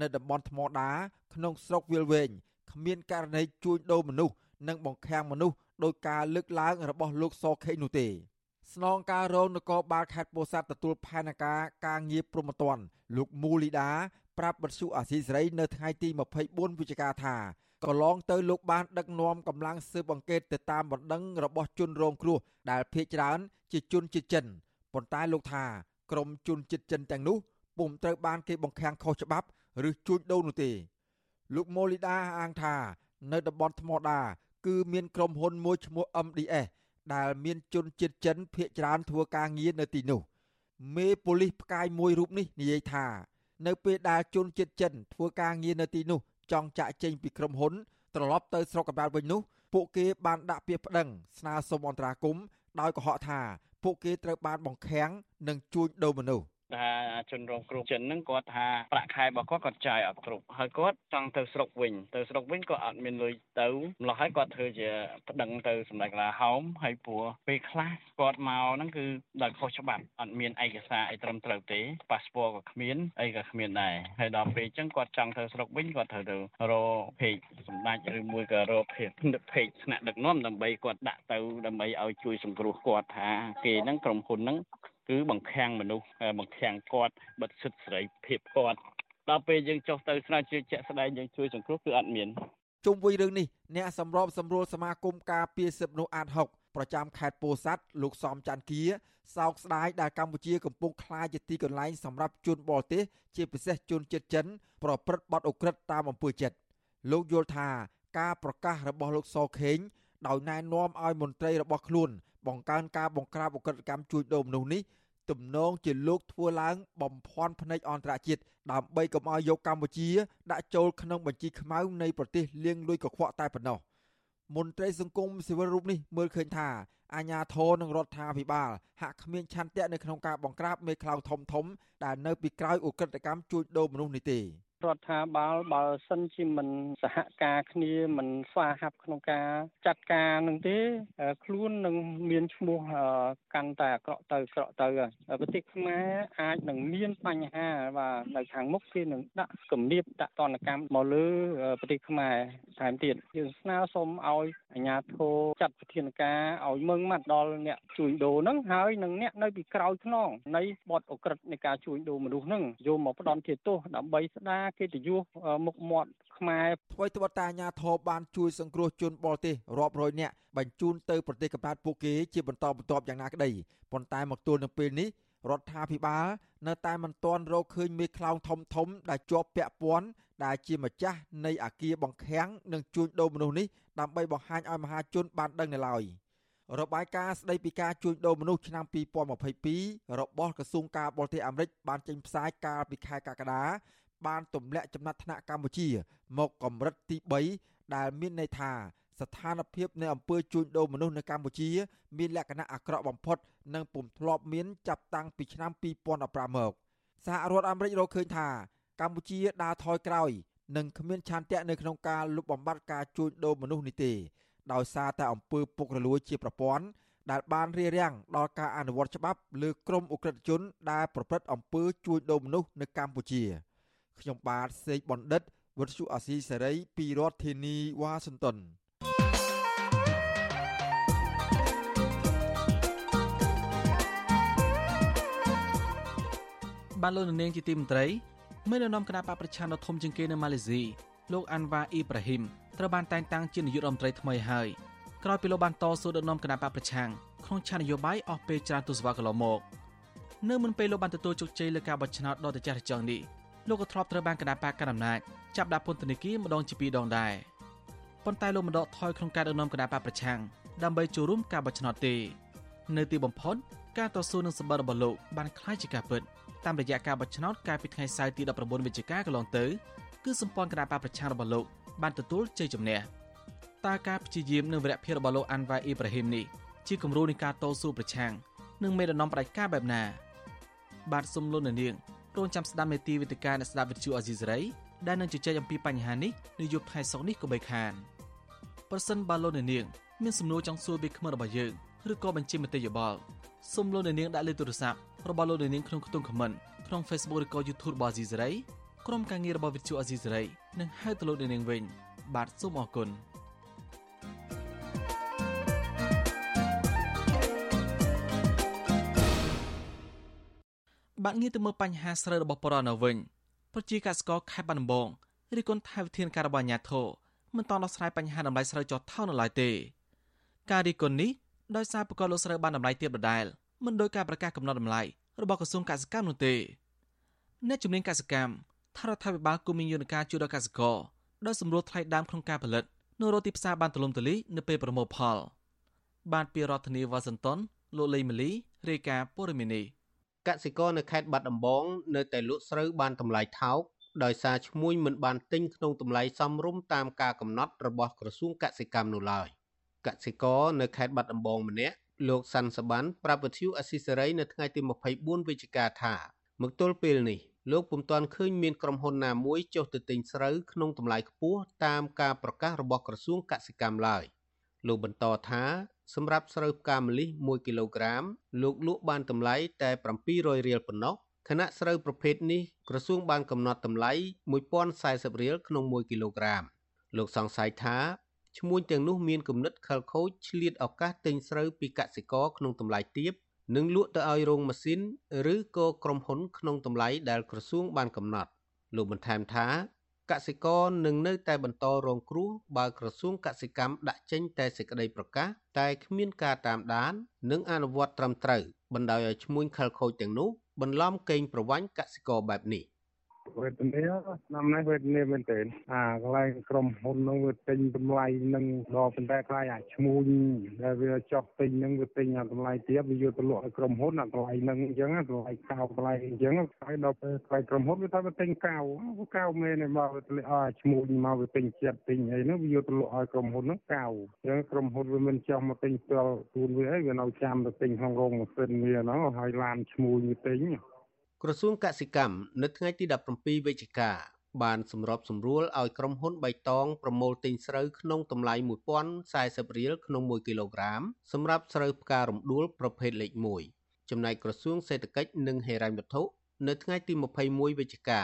នៅតំបន់ថ្មដាក្នុងស្រុកវាលវែងគ្មានករណីជួញដូរមនុស្សនិងបង្ខាំងមនុស្សដោយការលើកឡើងរបស់លោកសខេងនោះទេ ស្នងការរងនគរបាលខេត្តពោធិ៍សាត់ទទួលផែនការការងារព្រមត្តនលោកមូលីដាប្រាប់បទសុអាស៊ីសេរីនៅថ្ងៃទី24វិច្ឆិកាថាកន្លងទៅលោកបានដឹកនាំកម្លាំងស៊ើបអង្កេតទៅតាមបណ្ដឹងរបស់ជនរងគ្រោះដែលភ ieck ច្រើនជាជនជាតិចិនប៉ុន្តែលោកថាក្រុមជនជាតិចិនទាំងនោះពុំត្រូវបានគេបង្ខាំងខុសច្បាប់ឬជួញដូរនោះទេលោកម៉ូលីដាអាងថា នៅតំបន់ថ្មដា គឺមានក្រុមហ៊ុនមួយឈ្មោះ MDS ដែលមានជនជាតិចិនភ ieck ច្រើនធ្វើការងារនៅទីនោះមេប៉ូលីសផ្កាយមួយរូបនេះនិយាយថានៅពេលដែលជនជាតិចិនធ្វើការងារនៅទីនោះចង់ចាក់ចេញពីក្រុមហ៊ុនត្រឡប់ទៅស្រុកកំណើតវិញនោះពួកគេបានដាក់ពាក្យប្តឹងស្នើសុំអន្តរាគមន៍ដោយកុហកថាពួកគេត្រូវបានបង្ខាំងនិងជួញដូរមនុស្ស ថាជនរងគ្រោះចិនហ្នឹងគាត់ថាប្រាក់ខែរបស់គាត់គាត់ចាយអត់គ្រប់ហើយគាត់ចង់ទៅស្រុកវិញទៅស្រុកវិញក៏អត់មានលុយទៅម្ល៉េះហើយគាត់ធ្វើជាប្តឹងទៅសម្ដេចកន្លាហោមហើយព្រោះពេលខ្លះគាត់មកហ្នឹងគឺដោយខុសច្បាប់អត់មានឯកសារអីត្រឹមត្រូវទេប៉ាសពតក៏គ្មានអីក៏គ្មានដែរហើយដល់ពេលអញ្ចឹងគាត់ចង់ទៅស្រុកវិញគាត់ត្រូវទៅរកភេកសម្ដេចឬមួយក៏រកភេកភេកថ្នាក់ដឹកនាំដើម្បីគាត់ដាក់ទៅដើម្បីឲ្យជួយសង្គ្រោះគាត់ថាគេហ្នឹងក្រុមហ៊ុនហ្នឹង គឺបង្ខាំងមនុស្សបង្ខាំងគាត់បិទសិទ្ធិសេរីភាពគាត់ដល់ពេលយើងចុះទៅស្រាវជ្រាវជាក់ស្ដែងយើងជួយសង្គ្រោះគឺអត់មានជុំវិញរឿងនេះអ្នកសម្របសម្រួលសមាគមការពារសិទ្ធិមនុស្សអាត6ប្រចាំខេត្តពោធិ៍សាត់លោកសំច័ន្ទគាសោកស្ដាយដែលកម្ពុជាកំពុងក្លាយជាទីកន្លែងសម្រាប់ជនបរទេសជាពិសេសជនជាតិចិន ប្រព្រឹត្តបទឧក្រិដ្ឋតាមអំពើចិត្តលោកយល់ថាការប្រកាសរបស់លោកសខេងដោយណែនាំឲ្យមន្ត្រីរបស់ខ្លួនបង្កើនការបង្ក្រាបឧក្រិដ្ឋកម្មជួញដូរមនុស្សនេះ ទំនងជាលោកធ្វើឡើងបំភាន់ភ្នែកអន្តរជាតិដើម្បីកុំឲ្យយកកម្ពុជា ដាក់ចូលក្នុងបញ្ជីខ្មៅនៃប្រទេសលាងលុយកខ្វក់តែប៉ុណ្ណោះមន្ត្រីសង្គមស៊ីវិលរូបនេះមើលឃើញថាអាញាធរនិងរដ្ឋាភិបាលហាក់គ្មានឆន្ទៈនៅក្នុងការបង្ក្រាបមេខ្លោងធំធំដែលនៅពីក្រោយអ ுக ្រិតកម្មជួញដូរមនុស្សនេះទេ រដ្ឋាភិបាលបើសិនជាមិនសហការគ្នាមិនស្វាហាប់ក្នុងការចាត់ការនឹងទេខ្លួននឹងមានឈ្មោះកាន់តែអាក្រក់ទៅអាក្រក់ទៅប្រទេសខ្មែរអាចនឹងមានបញ្ហាបាទនៅខាងមុខគេនឹងដាក់គំនាបដាក់ទណ្ឌកម្មមកលើប្រទេសខ្មែរថែមទៀតយើងស្នើសុំឲ្យអាជ្ញាធរចាត់វិធានការឲ្យមឹងម៉ាត់ដល់អ្នកជួញដូរហ្នឹងហើយនឹងអ្នកនៅពីក្រោយខ្នងនៃបទអក្រិតនៃការជួញដូរមនុស្សហ្នឹងយកមកផ្ដន់ជាទោសដើម្បីស្ដារកិត្តិយសមុខមាត់ខ្មែរថ្មីត្បិតតែអាញាធរបានជួយសង្គ្រោះជនបរទេសរាប់រយនាក់បញ្ជូនទៅប្រទេសកំណើតពួកគេជាបន្តបន្ទាប់យ៉ាងណាក្តីប៉ុន្តែមកទល់នឹងពេលនេះរដ្ឋាភិបាលនៅតែមិនទាន់រកឃើញមេខ្លោងធំធំដែលជាប់ពាក់ព័ន្ធដែលជាម្ចាស់នៃអាគារបង្ខាំងនិងជួញដូរមនុស្សនេះដើម្បីបង្ហាញឲ្យមហាជនបានដឹងនៅឡើយរបាយការណ៍ស្ដីពីការជួញដូរមនុស្សឆ្នាំ2022របស់ក្រសួងការបរទេសអាមេរិកបានចេញផ្សាយកាលពីខែកក្កដា បានទម្លាក់ចំណាត់ថ្នាក់កម្ពុជា មកកម្រិតទី3ដែលមានន័យថាស្ថានភាពនៃអំពើជួញដូរមនុស្សនៅកម្ពុជា មានលក្ខណៈអាក្រក់បំផុត និងពុំធ្លាប់មានចាប់តាំងពីឆ្នាំ2015មកសហរដ្ឋអាមេរិករកឃើញថា កម្ពុជាដើរថយក្រោយ និងគ្មានឆន្ទៈនៅក្នុងការលុបបំបាត់ការជួញដូរមនុស្សនេះទេដោយសារតែអំពើពុករលួយជាប្រព័ន្ធដែលបានរារាំងដល់ការអនុវត្តច្បាប់លើក្រុមអ ுக ្រិតជនដែលប្រព្រឹត្តអំពើជួញដូរមនុស្សនៅកម្ពុជា។ ខ្ញុំបាទសេកបណ្ឌិតវុទ្ធុអាស៊ីសេរីពីរដ្ឋធានីវ៉ាស៊ីនតោនបានលោកនាងជាទីមន្ត្រីមេដឹកនាំគណៈបកប្រឆាំងដ៏ធំជាងគេនៅម៉ាឡេស៊ីលោកអាន់វ៉ាអ៊ីប្រាហ៊ីមត្រូវបានតែងតាំងជានាយករដ្ឋមន្ត្រីថ្មីហើយក្រោយពីលោកបានតស៊ូដឹកនាំគណៈបកប្រឆាំងក្នុងឆាននយោបាយអស់ពេលច្រើនទសវត្សរ៍កន្លងមកនៅមុនពេលលោកបានទទួលជោគជ័យលើការបោះឆ្នោតដ៏ត្រចះត្រចង់នេះ លោកក៏ធ្លាប់ត្រូវបានគណៈបកកណ្ដាលអំណាចចាប់ដាក់ពន្ធនាគារម្ដងជាពីរដងដែរ ប៉ុន្តែលោកមិនដកថយក្នុងការដឹកនាំគណៈបកប្រឆាំងដើម្បីចូលរួមការបោះឆ្នោតទេនៅទីបំផុតការតស៊ូនឹងសម្បត្តិរបស់លោកបានคล้ายជាការពិតតាមរយៈការបោះឆ្នោតកាលពីថ្ងៃសៅរ៍ទី19វិច្ឆិកាកន្លងទៅគឺសម្ព័ន្ធគណៈបកប្រឆាំងរបស់លោកបានទទួលជ័យជំនះតើការព្យាយាមនិងវរៈភាពរបស់លោកអាន់វ៉ាអ៊ីប្រាហ៊ីមនេះជាគំរូនៃការតស៊ូប្រឆាំងនិងមេដឹកនាំផ្ដាច់ការបែបណាបាទសុំលោកនាង រងចាំស្ដាប់មេទីវិទ្យាអ្នកស្ដាប់វិទ្យុអាស៊ីសេរីដែលនឹងជជែកអំពីបញ្ហានេះនៅយប់ថ្ងៃសុក្រនេះក៏បីខានប្រសិនបើលោកនាងមានសំណួរចង់សួរពីក្មួយរបស់យើងឬក៏បញ្ជាមតិយោបល់សូមលោកនាងដាក់លេខទូរស័ព្ទរបស់លោកនាងក្នុងខ្ទង់ comment ក្នុង Facebook ឬក៏ YouTube របស់អាស៊ីសេរីក្រុមការងាររបស់វិទ្យុអាស៊ីសេរីនឹងហៅទៅលោកនាងវិញបាទសូមអរគុណ បាក់ងារទៅមើលបញ្ហាស្រូវរបស់បរណវិញប្រជាកសិករខេត្តបាត់ដំបងរិះគន់ថាវិធានការរបស់អាជ្ញាធរមិនតដោះស្រាយបញ្ហាតម្លៃស្រូវចុះថោកនៅឡើយទេការរិះគន់នេះដោយសារប្រកបលោកស្រូវបានតម្លៃទាបដដែលមិនដោយការប្រកាសកំណត់តម្លៃរបស់ក្រសួងកសិកម្មនោះទេអ្នកជំនាញកសិកម្មថារដ្ឋាភិបាលគុំមានយន្តការជួយដល់កសិករដោយសម្រួលថ្លៃដើមក្នុងការផលិតនៅរកទីផ្សារបានទូលំទូលាយនៅពេលប្រមូលផលបានពីរដ្ឋធានីវ៉ាស៊ីនតោនលោកលេីម៉ាលីរាយការណ៍ព័ត៌មាននេះ កសិករនៅខេត្តបាត់ដំបងនៅតែលក់ស្រូវបានតម្លៃថោកដោយសារឈ្មួញមិនបានទិញក្នុងតម្លៃសមរម្យតាមការកំណត់របស់ក្រសួងកសិកម្មនោះឡើយកសិករនៅខេត្តបាត់ដំបងម្នាក់លោកសាន់សបានប្រាប់វិទ្យុអស៊ីសេរីនៅថ្ងៃទី24វិច្ឆិកាថាមកទល់ពេលនេះលោកពុំទាន់ឃើញមានក្រុមហ៊ុនណាមួយចុះទៅទិញស្រូវក្នុងតម្លៃខ្ពស់តាមការប្រកាសរបស់ក្រសួងកសិកម្មឡើយលោកបន្តថា សម្រាប់ស្រូវផ្កាម្លិះ1គីឡូក្រាមលោកលក់បានតម្លៃតែ700រៀលប៉ុណ្ណោះខណៈស្រូវប្រភេទនេះក្រសួងបានកំណត់តម្លៃ1040រៀលក្នុង1គីឡូក្រាមលោកសង្ស័យថាឈ្មួញទាំងនោះមានគំនិតខិលខូចឆ្លៀតឱកាសទិញស្រូវពីកសិករក្នុងតម្លៃទាបនិងលក់ទៅឲ្យរោងម៉ាស៊ីនឬក៏ក្រុមហ៊ុនក្នុងតម្លៃដែលក្រសួងបានកំណត់លោកបន្ថែមថា កសិករនឹងនៅតែបន្តរងគ្រោះបើក្រសួងកសិកម្មដាក់ចេញតែសេចក្តីប្រកាសតែគ្មានការតាមដាន និងអនុវត្តត្រឹមត្រូវបណ្ដោយឲ្យឈ្មួញខិលខូចទាំងនោះបន្លំកេងប្រវ័ញ្ចកសិករបែបនេះ វេទនាឆ្នាំនេះវេទនាមែនទែនអាកន្លែងក្រុមហ៊ុននឹងវាទិញតម្លៃនឹងដល់ប៉ុន្តែខ្លាយអាឈ្មោះដែលវាចោះទិញនឹងវាទិញអាតម្លៃទាបវាយកទៅលក់ឲ្យក្រុមហ៊ុនអាតម្លៃនឹងអញ្ចឹងតម្លៃកៅតម្លៃអញ្ចឹងហើយដល់ពេលខ្លាយក្រុមហ៊ុនវាថាវាទិញកៅវាកៅមែនមកវាទិញអាឈ្មោះមកវាទិញចិត្តទិញអីហ្នឹងវាយកទៅលក់ឲ្យក្រុមហ៊ុនហ្នឹងកៅអញ្ចឹងក្រុមហ៊ុនវាមិនចោះមកទិញផ្ទាល់ខ្លួនវាអីវានៅចាំទៅទិញក្នុងរោងម៉ាស៊ីនវាហ្នឹងហើយឡានឈ្មោះវាទិញ ក្រសួងកសិកម្មនៅថ្ងៃទី17វិច្ឆិកាបានសម្របសម្រួលឲ្យក្រុមហ៊ុនបៃតងប្រមូលទិញស្រូវក្នុងតម្លៃ1040រៀលក្នុង1គីឡូក្រាមសម្រាប់ស្រូវផ្ការំដួលប្រភេទលេខ1ចំណែកក្រសួងសេដ្ឋកិច្ចនិងហិរញ្ញវត្ថុនៅថ្ងៃទី21វិច្ឆិកា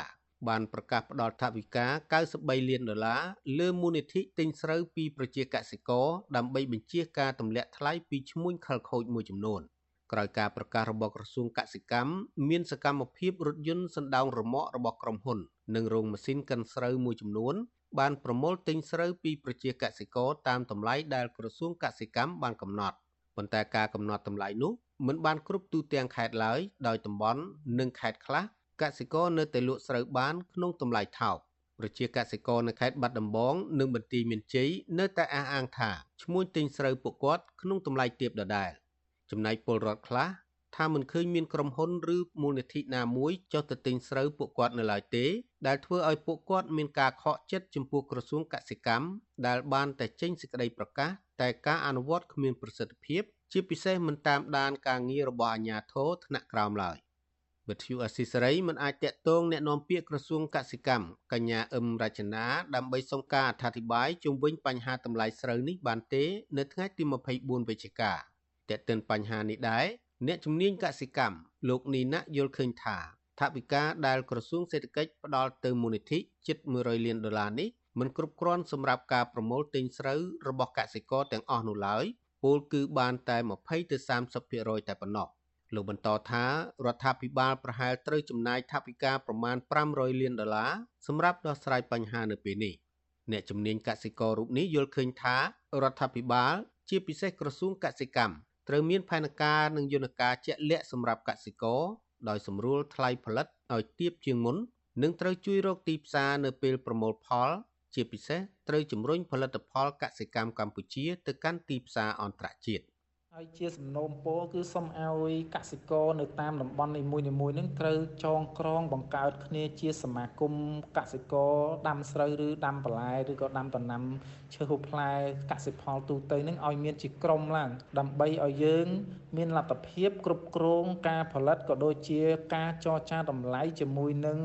បានប្រកាសផ្តល់ថវិកា93លានដុល្លារលើមូលនិធិទិញស្រូវពីប្រជាកសិករដើម្បីបញ្ជាការទម្លាក់ថ្លៃពីឈ្មួញខលខូចមួយចំនួន។ ក្រោយការប្រកាសរបស់ក្រសួងកសិកម្មមានសកម្មភាពរថយន្តសណ្ដោងរមាក់របស់ក្រុមហ៊ុន និងរោងម៉ាស៊ីនកិនស្រូវមួយចំនួន បានប្រមូលទិញស្រូវពីប្រជាកសិករតាមតម្លៃដែលក្រសួងកសិកម្មបានកំណត់ប៉ុន្តែការកំណត់តម្លៃនោះមិនបានគ្រប់ទូទាំងខេត្តឡើយដោយតំបន់និងខេត្តខ្លះកសិករនៅតែលក់ស្រូវបានក្នុងតម្លៃថោកប្រជាកសិករនៅខេត្តបាត់ដំបងនិងបន្ទាយមានជ័យនៅតែអះអាងថាឈ្មោះទិញស្រូវពួកគាត់ក្នុងតម្លៃទាបដដែល។ ចំណែកពលរដ្ឋខ្លះថាមិនឃើញមានក្រុមហ៊ុនឬមូលនិធិណាមួយចុះទៅទិញស្រូវពួកគាត់នៅឡើយទេដែលធ្វើឲ្យពួកគាត់មានការខកចិត្តចំពោះក្រសួងកសិកម្មដែលបានតែចេញសេចក្តីប្រកាសតែការអនុវត្តគ្មានប្រសិទ្ធភាពជាពិសេសមិនតាមដានការងាររបស់អាជ្ញាធរថ្នាក់ក្រោមឡើយវិទ្យុអស៊ីសេរីមិនអាចតាក់ទងแนะនាំពាក្យក្រសួងកសិកម្មកញ្ញាអឹមរចនាដើម្បីសុំការអធិប្បាយជុំវិញបញ្ហាតម្លៃស្រូវនេះបានទេនៅថ្ងៃទី24វិច្ឆិកា តេតិនបញ្ហានេះដែរអ្នកជំនាញកសិកម្មលោកនីណាយល់ឃើញថាថវិកាដែលក្រសួងសេដ្ឋកិច្ចផ្ដល់ទៅមូលនិធិជិត100លានដុល្លារនេះមិនគ្រប់គ្រាន់សម្រាប់ការប្រមូលទិញស្រូវរបស់កសិករទាំងអស់នោះឡើយពលគឺបានតែ20ទៅ30%តែប៉ុណ្ណោះលោកបន្តថារដ្ឋាភិបាលប្រហែលត្រូវចំណាយថវិកាប្រមាណ500លានដុល្លារសម្រាប់ដោះស្រាយបញ្ហានៅពេលនេះអ្នកជំនាញកសិកររូបនេះយល់ឃើញថារដ្ឋាភិបាល ជាពិសេសក្រសួងកសិកម្ម ត្រូវមានផែនការនិងយន្តការជាក់លាក់សម្រាប់កសិករដោយសម្រួលថ្លៃផលិតឲ្យទាបជាងមុន និងត្រូវជួយរកទីផ្សារនៅពេលប្រមូលផល ជាពិសេសត្រូវជំរុញផលិតផលកសិកម្មកម្ពុជាទៅកាន់ទីផ្សារអន្តរជាតិ ហើយជាសំណូមពរគឺសូមឲ្យកសិករនៅតាមតំបន់នីមួយៗនឹងត្រូវចងក្រងបង្កើតគ្នាជាសមាគមកសិករដាំស្រូវឬដាំបន្លែឬក៏ដាំដំណាំឈើហូបផ្លែកសិផលទូទៅនឹងឲ្យមានជាក្រុមឡើងដើម្បីឲ្យយើង មានលទ្ធភាពគ្រប់គ្រងការផលិតក៏ដូចជាការចរចាតម្លៃជាមួយនឹង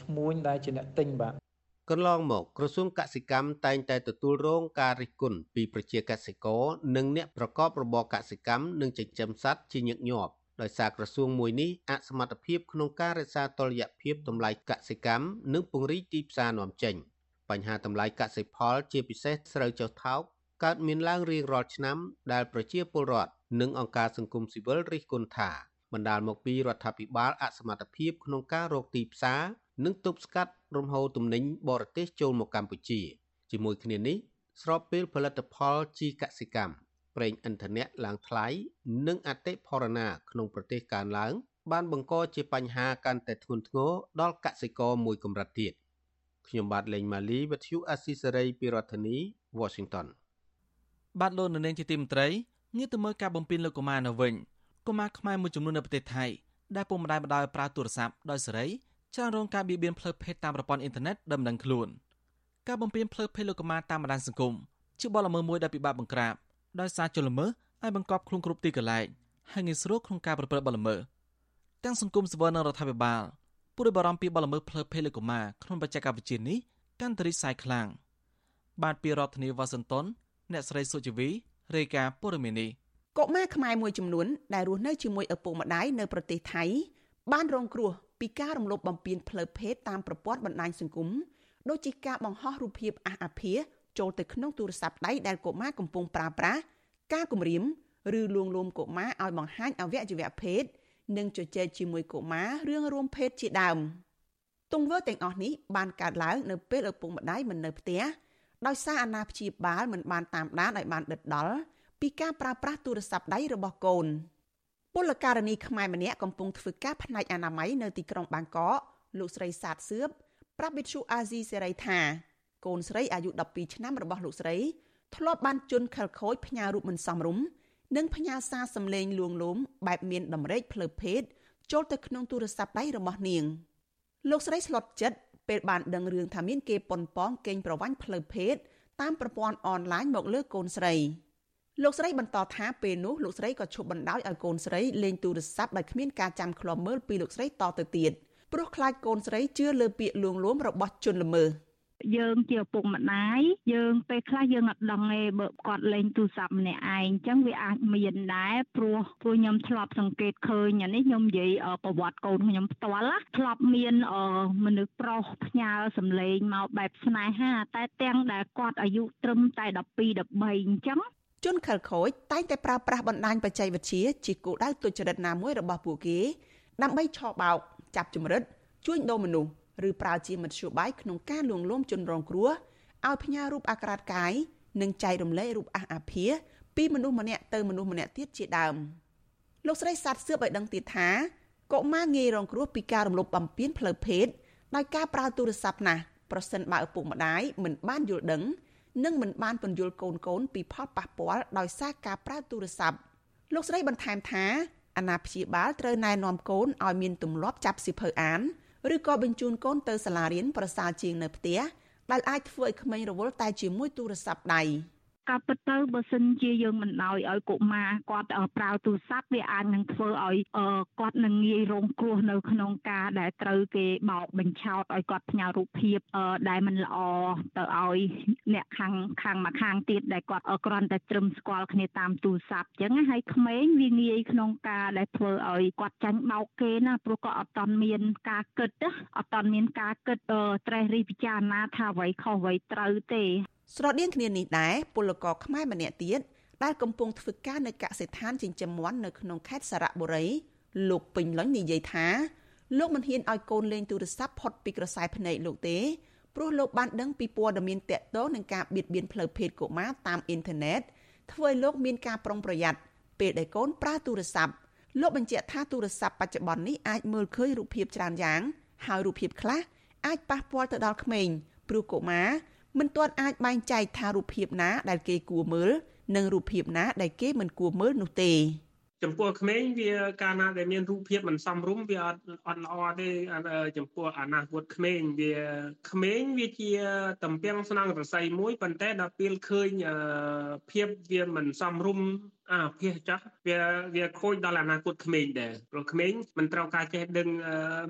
ឈ្មួញដែលជាអ្នកទិញបាទ កន្លងមកក្រសួងកសិកម្មតែងតែទទួលរងការរិះគន់ពីប្រជាកសិករនិងអ្នកប្រកបរបរកសិកម្មនិងចិញ្ចឹមសត្វជាញឹកញាប់ដោយសារក្រសួងមួយនេះអសមត្ថភាពក្នុងការរក្សាតុល្យភាពតម្លៃកសិកម្មនិងពង្រីកទីផ្សារនាំចេញបញ្ហាតម្លៃកសិផលជាពិសេសស្រូវចុះថោកកើតមានឡើងរៀងរាល់ឆ្នាំដែលប្រជាពលរដ្ឋនិងអង្គការសង្គមស៊ីវិលរិះគន់ថាបណ្ដាលមកពីរដ្ឋាភិបាលអសមត្ថភាពក្នុងការរកទីផ្សារ និងទប់ស្កាត់រំហូរទំនិញបរទេសចូលមកកម្ពុជាជាមួយគ្នានេះស្របពេលផលិតផលជីកសិកម្មប្រេងឥន្ធនៈឡើងថ្លៃនិងអតិផរណាក្នុងប្រទេសកើនឡើង បានបង្កជាបញ្ហាកាន់តែធ្ងន់ធ្ងរដល់កសិករមួយកម្រិតទៀតខ្ញុំបាទលេងម៉ាលីវិទ្យុអស៊ីសេរីពីរដ្ឋធានី Washington បាទលោកនៅនាងជាទីមត្រីងាកទៅមើលការបំពេញលោកកុមារនៅវិញកុមារខ្មែរមួយចំនួននៅប្រទេសថៃដែលពុកម្ដាយម្ដាយប្រើទូរស័ព្ទដោយសេរី ច្រើនរងការបៀតបៀនផ្លូវភេទតាមប្រព័ន្ធអ៊ីនធឺណិតដំណឹងខ្លួនការបំពេញផ្លូវភេទលោកកុមារតាមបណ្ដាញសង្គមជាបទល្មើសមួយដែលពិបាកបង្ក្រាបដោយសារជនល្មើសអាចបង្កប់ខ្លួនគ្រប់ទីកន្លែងហើយងាយស្រួលក្នុងការប្រព្រឹត្តបទល្មើសទាំងសង្គមស៊ីវិលនិងរដ្ឋាភិបាលពុទ្ធបារម្ភពីបទល្មើសផ្លូវភេទលោកកុមារក្នុងបច្ចេកវិទ្យានេះកាន់តែរីកសាយខ្លាំងបាទពីរដ្ឋធានីវ៉ាស៊ីនតោនអ្នកស្រីសុជីវីរាយការណ៍ព័ត៌មាននេះកុមារខ្មែរមួយចំនួនដែលរស់នៅជាមួយឪពុកម្ដាយនៅប្រទេសថៃបានរងគ្រោះ ពីការរំលោភបំពានផ្លូវភេទតាមប្រព័ន្ធបណ្ដាញសង្គមដូចជាការបង្ហោះរូបភាពអះអាភាសចូលទៅក្នុងទូរស័ព្ទដៃដែលកុមារកំពុងប្រើប្រាស់ការគំរាមឬលួងលោមកុមារឲ្យបង្ហាញអវយវៈភេទនិងជជែកជាមួយកុមាររឿងរួមភេទជាដើមទង្វើទាំងអស់នេះបានកើតឡើងនៅពេលឪពុកម្ដាយមិននៅផ្ទះដោយសារអាណាព្យាបាលមិនបានតាមដានឲ្យបានដិតដល់ពីការប្រើប្រាស់ទូរស័ព្ទដៃរបស់កូន។ ពលករនីខ្មែរម្នាក់កំពុងធ្វើការផ្នែកអនាម័យនៅទីក្រុងបាងកកលោកស្រីសាទសឿបប្រាប់វិទ្យុអាស៊ីសេរីថាកូនស្រីអាយុ12ឆ្នាំរបស់លោកស្រីធ្លាប់បានជន់ខលខូចផ្ញើរូបមិនសមរម្យនិងផ្ញើសារសម្លេងលួងលោមបែបមានតម្រេកផ្លូវភេទចូលទៅក្នុងទូរស័ព្ទដៃរបស់នាង លោកស្រីស្លុតចិត្តពេលបានដឹងរឿងថាមានគេប៉ុនប៉ងកេងប្រវ័ញ្ចផ្លូវភេទតាមប្រព័ន្ធអនឡាញមកលើកូនស្រី។ លោកស្រីបន្តថាពេលនោះលោកស្រីក៏ឈប់បណ្ដោយឲ្យកូនស្រីលេងទូរស័ព្ទដោយគ្មានការចាំឃ្លាំមើលពីលោកស្រីតទៅទៀតព្រោះខ្លាចកូនស្រីជឿលើពាក្យលួងលោមរបស់ជនល្មើសយើងជាឪពុកម្ដាយយើងពេលខ្លះយើងអត់ដឹងទេបើគាត់លេងទូរស័ព្ទម្នាក់ឯងអញ្ចឹងវាអាចមានដែរព្រោះព្រោះខ្ញុំធ្លាប់សង្កេតឃើញអានេះខ្ញុំនិយាយប្រវត្តិកូនខ្ញុំផ្ទាល់ណាធ្លាប់មានមនុស្សប្រុសផ្ញើសម្លេងមកបែបស្នេហា តែទាំងដែលគាត់អាយុត្រឹមតែ12 13អញ្ចឹង ជនខិលខូចតែងតែប្រើប្រាស់បណ្ដាញបច្ចេកវិទ្យាជាគោលដៅទុច្ចរិតណាមួយរបស់ពួកគេ ដើម្បីឆោបោកចាប់ជំរិតជួញដូរមនុស្សឬប្រើជាមធ្យោបាយក្នុងការលួងលោមជនរងគ្រោះឲ្យផ្ញើរូបអាក្រាតកាយនិងចែករំលែករូបអះអាភាសពីមនុស្សម្នាក់ទៅមនុស្សម្នាក់ទៀតជាដើមលោកស្រីសាទសឿបឲ្យដឹងទៀតថាកុមារងាយរងគ្រោះពីការរំលោភបំពានផ្លូវភេទដោយការប្រើទូរស័ព្ទណាស់ប្រសិនបើឪពុកម្ដាយមិនបានយល់ដឹង និងមិនបានពន្យល់កូនកូនពីផលប៉ះពាល់ដោយសារការប្រើទូរស័ព្ទលោកស្រីបន្ថែមថាអាណាព្យាបាលត្រូវណែនាំកូនឲ្យមានទម្លាប់ចាប់សិភៅអានឬក៏បញ្ជូនកូនទៅសាលារៀនប្រសើរជាងនៅផ្ទះដែលអាចធ្វើឲ្យក្មេងរវល់តែជាមួយទូរស័ព្ទដៃ។ ការពិតទៅបើសិនជាយើងមិនដោយឲ្យកុមារគាត់ប្រើទូរស័ព្ទវាអាចនឹងធ្វើឲ្យគាត់នឹងងាយរងគ្រោះនៅក្នុងការដែលត្រូវគេបោកបញ្ឆោតឲ្យគាត់ផ្ញើរូបភាពដែលមិនល្អទៅឲ្យអ្នកខាងខាងមកខាងទៀតដែលគាត់គ្រាន់តែត្រឹមស្គាល់គ្នាតាមទូរស័ព្ទអញ្ចឹងហើយក្មេងវាងាយក្នុងការដែលធ្វើឲ្យគាត់ចាញ់បោកគេណាព្រោះគាត់អត់តន់មានការគិតអត់តន់មានការគិតត្រេះរិះពិចារណាថាអ្វីខុសអ្វីត្រូវទេ ស្រដៀងគ្នានេះដែរពលករខ្មែរម្នាក់ទៀតដែលកំពុងធ្វើការនៅកសិដ្ឋានចិញ្ចឹមមាន់នៅក្នុងខេត្តសារៈបុរីលោកពេញលុញនិយាយថាលោកមិនហ៊ានឲ្យកូនលេងទូរស័ព្ទផុតពីក្រសែភ្នែកលោកទេព្រោះលោកបានដឹងពីព័ត៌មានតាក់ទងនឹងការបៀតបៀនផ្លូវភេទកុមារតាមអ៊ីនធឺណិតធ្វើឲ្យលោកមានការប្រុងប្រយ័ត្នពេលដែលកូនប្រើទូរស័ព្ទលោកបញ្ជាក់ថាទូរស័ព្ទបច្ចុប្បន្ននេះអាចមើលឃើញរូបភាពច្រើនយ៉ាងហើយរូបភាពខ្លះអាចប៉ះពាល់ទៅដល់ក្មេងព្រោះកុមារ មិនទាន់អាចបែងចែកថារូបភាពណាដែលគេគួរមើលនិងរូបភាពណាដែលគេមិនគួរមើលនោះទេចំពោះក្មេងវាកាលណាដែលមានរូបភាពមិនសមរម្យវាអត់អត់ល្អទេចំពោះអនាគតក្មេងវាក្មេងវាជាតំពាំងស្នងរស័យមួយប៉ុន្តែដល់ពេលឃើញភាពវាមិនសមរម្យអាភាសចាស់វាវាខូចដល់អនាគតក្មេងដែរព្រោះក្មេងមិនត្រូវការចេះដឹង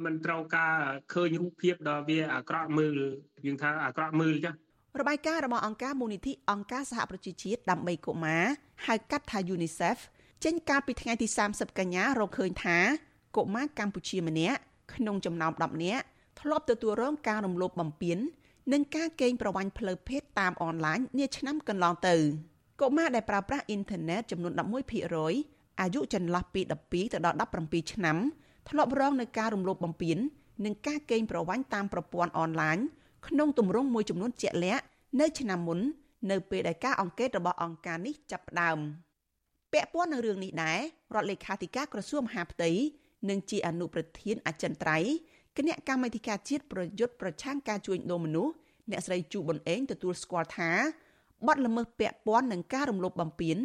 មិនត្រូវការឃើញរូបភាពដល់វាអាក្រក់មើលយើងថាអាក្រក់មើលចាស់ របាយការណ៍របស់អង្គការមូលនិធិអង្គការសហប្រជាជាតិដើម្បីកុមារហៅកាត់ថា UNICEF ចេញកាលពីថ្ងៃទី30កញ្ញារកឃើញថាកុមារកម្ពុជាម្នាក់ក្នុងចំណោម10នាក់ធ្លាប់ទទួលរងការរំលោភបំពាននិងការកេងប្រវ័ញ្ចផ្លូវភេទតាមអនឡាញនាឆ្នាំកន្លងទៅកុមារដែលប្រើប្រាស់អ៊ីនធឺណិតចំនួន11%អាយុចន្លោះពី12ទៅដល់17ឆ្នាំធ្លាប់រងនឹងការរំលោភបំពាននិងការកេងប្រវ័ញ្ចតាមប្រព័ន្ធអនឡាញ ក្នុងទម្រង់មួយចំនួនជាក់លាក់នៅឆ្នាំមុននៅពេលដែលការអង្កេតរបស់អង្គការនេះចាប់ផ្ដើម។ពាក់ព័ន្ធនឹងរឿងនេះដែររដ្ឋលេខាធិការក្រសួងមហាផ្ទៃនិងជាអនុប្រធានអចិន្ត្រៃយ៍គណៈកម្មាធិការជាតិប្រយុទ្ធប្រឆាំងការជួញដូរមនុស្សអ្នកស្រីជូប៊ុនអេងទទួលស្គាល់ថាបទល្មើសពាក់ព័ន្ធនឹងការរំលោភបំពាន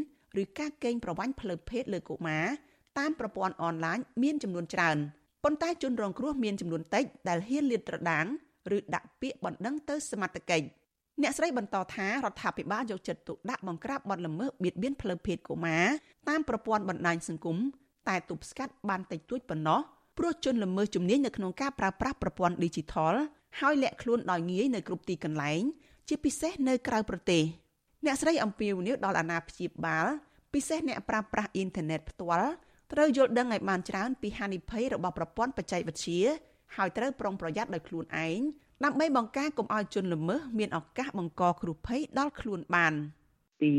ឬការកេងប្រវ័ញ្ចផ្លូវភេទលើកុមារតាមប្រព័ន្ធអនឡាញមានចំនួនច្រើនប៉ុន្តែជនរងគ្រោះមានចំនួនតិចដែលហ៊ានលាតត្រដាង ឬដាក់ពាក្យបណ្ដឹងទៅសមត្ថកិច្ចអ្នកស្រីបន្តថារដ្ឋាភិបាលយកចិត្តទុកដាក់បង្ក្រាបបទល្មើសបៀតបៀនផ្លូវភេទកុមារតាមប្រព័ន្ធបណ្ដាញសង្គមតែទប់ស្កាត់បានតិចតួចប៉ុណ្ណោះព្រោះជនល្មើសជំនាញនៅក្នុងការប្រើប្រាស់ប្រព័ន្ធ Digital ហើយលាក់ខ្លួនដោយងាយនៅគ្រប់ទីកន្លែង ជាពិសេសនៅក្រៅប្រទេសអ្នកស្រីអំពាវនាវដល់អាណាព្យាបាលពិសេសអ្នកប្រើប្រាស់អ៊ីនធឺណិតផ្ទាល់ត្រូវយល់ដឹងឲ្យបានច្រើនពីហានិភ័យរបស់ប្រព័ន្ធបច្ចេកវិទ្យា ហើយត្រូវប្រុងប្រយ័ត្នដោយខ្លួនឯងដើម្បីបង្ការកុំឲ្យជនល្មើសមានឱកាសបង្កគ្រោះភ័យដល់ខ្លួនបាន។ ពី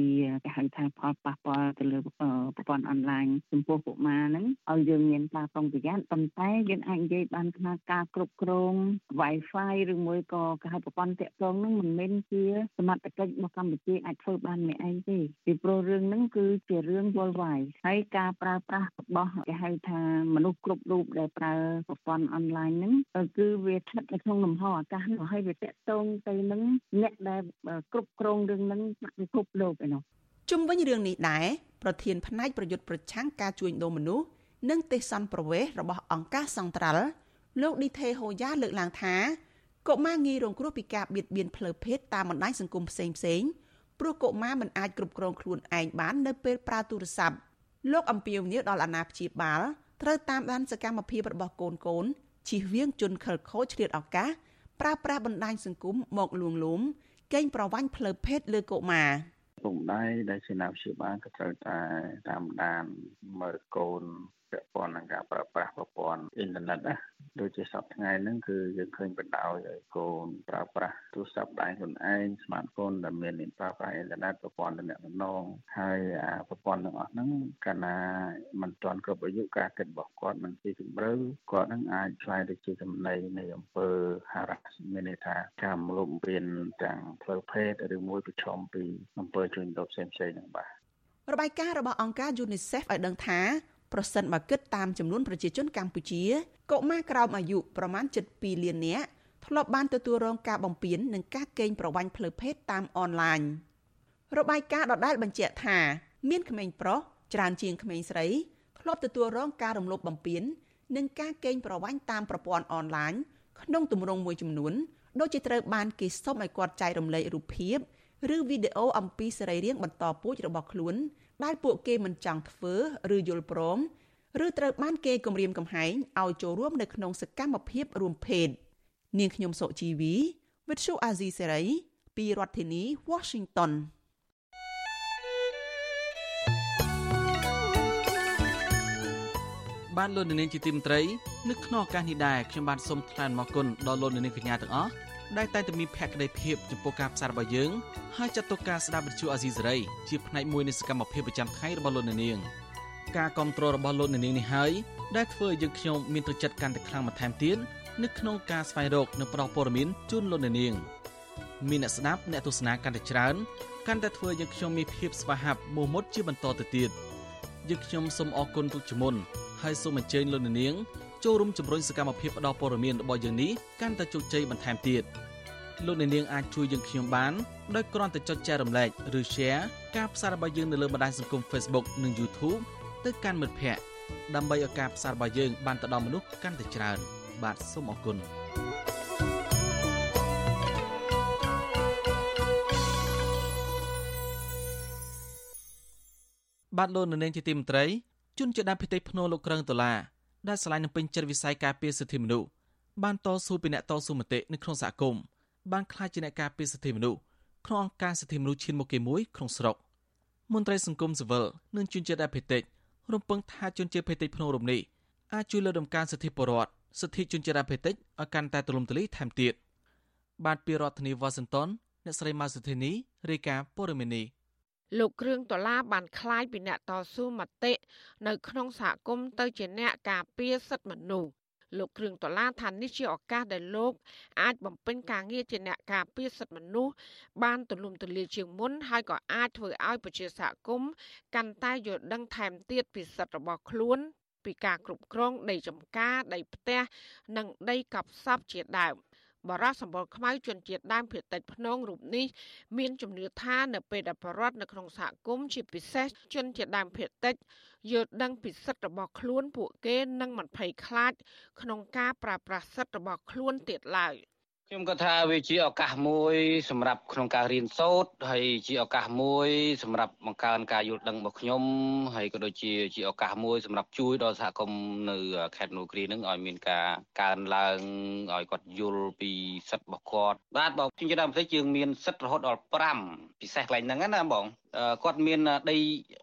គេហៅថាផលប៉ះពាល់ទៅលើប្រព័ន្ធអនឡាញចំពោះកុមារហ្នឹងឲ្យយើងមានការប្រុងប្រយ័ត្នប៉ុន្តែយើងអាចនិយាយបានថាការគ្រប់គ្រង Wi-Fi ឬមួយក៏គេហៅប្រព័ន្ធតាក់ទងហ្នឹងមិនមែនជាសមត្ថកិច្ចរបស់កម្ពុជាអាចធ្វើបានម្នាក់ឯងទេពីព្រោះរឿងហ្នឹងគឺជារឿងវល់វាយហើយការប្រើប្រាស់របស់គេហៅថាមនុស្សគ្រប់រូបដែលប្រើប្រព័ន្ធអនឡាញហ្នឹងគឺវាស្ថិតនៅក្នុងលំហអាកាសនោះហើយវាតាក់ទងទៅនឹងអ្នកដែលគ្រប់គ្រងរឿងហ្នឹងពិភពលោកឯនោះជុំវិញរឿងនេះដែរប្រធានផ្នែកប្រយុទ្ធប្រឆាំងការជួញដូរមនុស្សនិងទេសន្តប្រវេសរបស់អង្គការសង្ត្រាល់លោកឌីថេហូយ៉ាលើកឡើងថាកុមារងាយរងគ្រោះពីការបៀតបៀនផ្លូវភេទតាមបណ្ដាញសង្គមផ្សេងផ្សេងព្រោះកុមារមិនអាចគ្រប់គ្រងខ្លួនឯងបាននៅពេលប្រើទូរស័ព្ទលោកអំពាវនាវដល់អាណាព្យាបាលត្រូវតាមដានសកម្មភាពរបស់កូនកូនជិះវៀងជនខិលខូចឆ្លៀតឱកាសប្រើប្រាស់បណ្ដាញសង្គមមកលួងលោមកេងប្រវ័ញ្ចផ្លូវភេទលើកុមារ ពុកម្ដាយដែលជាអ្នកវិទ្យាបាលក៏ត្រូវតែតាមដានមើលកូន ពាក់ព័ន្ធនឹងការប្រើប្រាស់ប្រព័ន្ធអ៊ីនធឺណិតណាដូចជាសប្តាហ៍ថ្ងៃហ្នឹងគឺយើងឃើញបណ្ដោយឲ្យកូនប្រើប្រាស់ទូរស័ព្ទដៃខ្លួនឯង smartphone ដែលមានប្រើប្រាស់អ៊ីនធឺណិតប្រព័ន្ធទំនាក់ទំនងហើយអាប្រព័ន្ធទាំងអស់ហ្នឹងកាលណាមិនទាន់គ្រប់អាយុការគិតរបស់គាត់មិនជាជម្រៅគាត់នឹងអាចឆ្លៃទៅជាចំណីនៃអំពើ harass មានន័យថាការមលុបពៀនទាំងផ្លូវភេទឬមួយប្រឈមពីអំពើជួញដូរផ្សេងៗហ្នឹងបាទរបាយការណ៍របស់អង្គការ UNICEF ឲ្យដឹងថា ប្រសិនបើគិតតាមចំនួនប្រជាជនកម្ពុជាកុមារក្រោមអាយុប្រមាណ7.2លាននាក់ធ្លាប់បានទទួលរងការបំពាននិងការកេងប្រវ័ញ្ចផ្លូវភេទតាមអនឡាញរបាយការណ៍ដដែលបញ្ជាក់ថាមានក្មេងប្រុសច្រើនជាងក្មេងស្រីធ្លាប់ទទួលរងការរំលោភបំពាននិងការកេងប្រវ័ញ្ចតាមប្រព័ន្ធអនឡាញក្នុងទម្រង់មួយចំនួនដូចជាត្រូវបានគេសុំឲ្យគាត់ចែករំលែករូបភាពឬវីដេអូអំពីសរីរាង្គបន្តពូជរបស់ខ្លួន ដែលពួកគេមិនចង់ធ្វើឬយល់ព្រមឬត្រូវបានគេគំរាមកំហែងឲ្យចូលរួមនៅក្នុងសកម្មភាពរួមភេទនាងខ្ញុំសុជីវីវិទ្យុអាស៊ីសេរីពីរដ្ឋធានី Washington បានលោកនាងជាទីមត្រីនៅក្នុងឱកាសនេះដែរខ្ញុំបានសូមថ្លែងអំណរគុណដល់លោកនាងកញ្ញាទាំងអស់ ដែលតែងតែមានភក្ដីភាពចំពោះការផ្សាយរបស់យើងហើយចាត់ទុកការស្ដាប់វិទ្យុអាស៊ីសេរីជាផ្នែកមួយនៃសកម្មភាពប្រចាំថ្ងៃរបស់លោកនាងការគ្រប់គ្រងរបស់លោកនាងនេះហើយដែលធ្វើឲ្យយើងខ្ញុំមានទឹកចិត្តកាន់តែខ្លាំងបន្ថែមទៀតនៅក្នុងការស្វែងរកនិងផ្តល់ព័ត៌មានជូនលោកនាងមានអ្នកស្ដាប់អ្នកទស្សនាកាន់តែច្រើនកាន់តែធ្វើឲ្យយើងខ្ញុំមានភាពស្វាហាប់មោះមុតជាបន្តទៅទៀតយើងខ្ញុំសូមអរគុណទុកជាមុនហើយសូមអញ្ជើញលោកនាង ចូលរួមជំរុញសកម្មភាពផ្តល់ព័ត៌មានរបស់យើងនេះកាន់តែជោគជ័យបន្ថែមទៀតលោកអ្នកនាងអាចជួយយើងខ្ញុំបានដោយគ្រាន់តែចុចចែករំលែកឬ Share ការផ្សាយរបស់យើងនៅលើបណ្ដាញសង្គម Facebook និង YouTube ទៅកាន់មិត្តភ័ក្តិដើម្បីឲ្យការផ្សាយរបស់យើងបានទៅដល់មនុស្សកាន់តែច្រើន បាទសូមអរគុណបាទលោកនៅនាងជាទីមន្ត្រីជនជាដើមភិតិភ្នោលោកក្រឹងដុល្លារ ដែលឆ្លៃនឹងពេញចិត្តវិស័យការពារសិទ្ធិមនុស្សបានតស៊ូពីអ្នកតស៊ូមតិនៅក្នុងសហគមន៍បានក្លាយជាអ្នកការពារសិទ្ធិមនុស្សក្នុងអង្គការសិទ្ធិមនុស្សឈានមុខគេមួយក្នុងស្រុកមន្ត្រីសង្គមស៊ីវិលនិងជនជាតិអភិតិចរំពឹងថាជនជាតិភេតិចភ្នំរំនេះអាចជួយលើកដំកើងសិទ្ធិពលរដ្ឋសិទ្ធិជនជាតិអភិតិចឲ្យកាន់តែទូលំទូលាយថែមទៀតបាទពីរដ្ឋធានីវ៉ាស៊ីនតោនអ្នកស្រីម៉ៅសុធីនីរាយការណ៍ព័ត៌មាននេះ លោកគ្រឿងដុល្លារបានคล้ายពីអ្នកតស៊ូមតិនៅក្នុងសហគមន៍ទៅជាអ្នកការពារសិទ្ធិមនុស្សលោកគ្រឿងដុល្លារថានេះជាឱកាសដែលលោកអាចបំពេញការងារជាអ្នកការពារសិទ្ធិមនុស្សបានទូលំទូលាយជាងមុនហើយក៏អាចធ្វើឲ្យប្រជាសហគមន៍កាន់តែយល់ដឹងថែមទៀតពីសិទ្ធិរបស់ខ្លួន ពីការគ្រប់គ្រងដីចម្ការដីផ្ទះនិងដីកប់សពជាដើម បរោះសម្បល់ខ្មៅជនជាតិដើមភាគតិចភ្នងរូបនេះមានជំនឿថានៅពេលដែលបរតនៅក្នុងសហគមន៍ជាពិសេសជនជាតិដើមភាគតិចយល់ដឹងពីសិទ្ធិរបស់ខ្លួនពួកគេនឹងមិនភ័យខ្លាចក្នុងការប្រើប្រាស់សិទ្ធិរបស់ខ្លួនទៀតឡើយ។ ខ្ញុំក៏ថាវាជាឱកាសមួយ សម្រាប់ក្នុងការរៀនសូត្រហើយជាឱកាសមួយ សម្រាប់បង្កើនការយល់ដឹងរបស់ខ្ញុំហើយក៏ដូចជាជាឱកាសមួយសម្រាប់ជួយដល់សហគមន៍នៅខេត្តនូគ្រីនឹងឲ្យមានការកើនឡើងឲ្យគាត់យល់ពីសិទ្ធិរបស់គាត់បាទបងជាដើមផ្សេងយើងមានសិទ្ធិរហូតដល់5ពិសេសកន្លែងហ្នឹងណាបង គាត់មានដី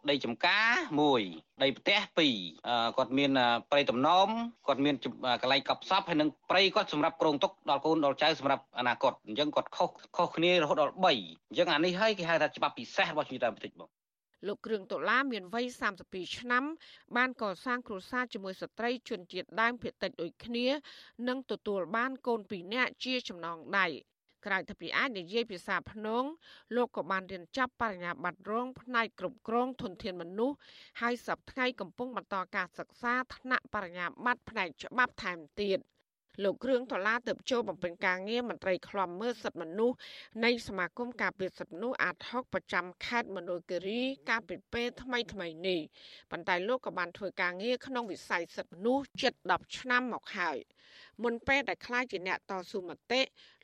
ដីចំការ1ដីផ្ទះ2គាត់មានព្រៃតំណមគាត់មានកន្លែងកប់សពហើយនឹងព្រៃគាត់សម្រាប់ក្រងទុកដល់កូនដល់ចៅសម្រាប់អនាគតអញ្ចឹងគាត់ខុសខុសគ្នារហូតដល់3អញ្ចឹងអានេះហើយគេហៅថាច្បាប់ពិសេសរបស់ជំនាញបន្តិចបងលោកគ្រឿងដុល្លារមានវ័យ32ឆ្នាំ បានកសាងគ្រួសារជាមួយស្ត្រីជនជាតិដើមភាគតិចដូចគ្នា និងទទួលបានកូន2នាក់ជាចំណងដៃ ក្រៅទៅពីអាចនិយាយភាសាភ្នងលោកក៏បានរៀនចប់បរិញ្ញាបត្ររងផ្នែកគ្រប់គ្រងធនធានមនុស្សហើយសប្តាហ៍កំពុងបន្តការសិក្សាថ្នាក់បរិញ្ញាបត្រផ្នែកច្បាប់ថែមទៀតលោកគ្រឿងដុល្លារទៅចូលបំពេញការងារមន្ត្រីខ្លំមើលសិទ្ធិមនុស្សនៃសមាគមការពារសិទ្ធិមនុស្សអាត6ប្រចាំខេត្តមណ្ឌលគិរីកាលពីពេលថ្មីថ្មីនេះប៉ុន្តែលោកក៏បានធ្វើការងារក្នុងវិស័យសិទ្ធិមនុស្សជិត10ឆ្នាំមកហើយ មុនពេលដែលខ្លាចជាអ្នកតស៊ូមតិ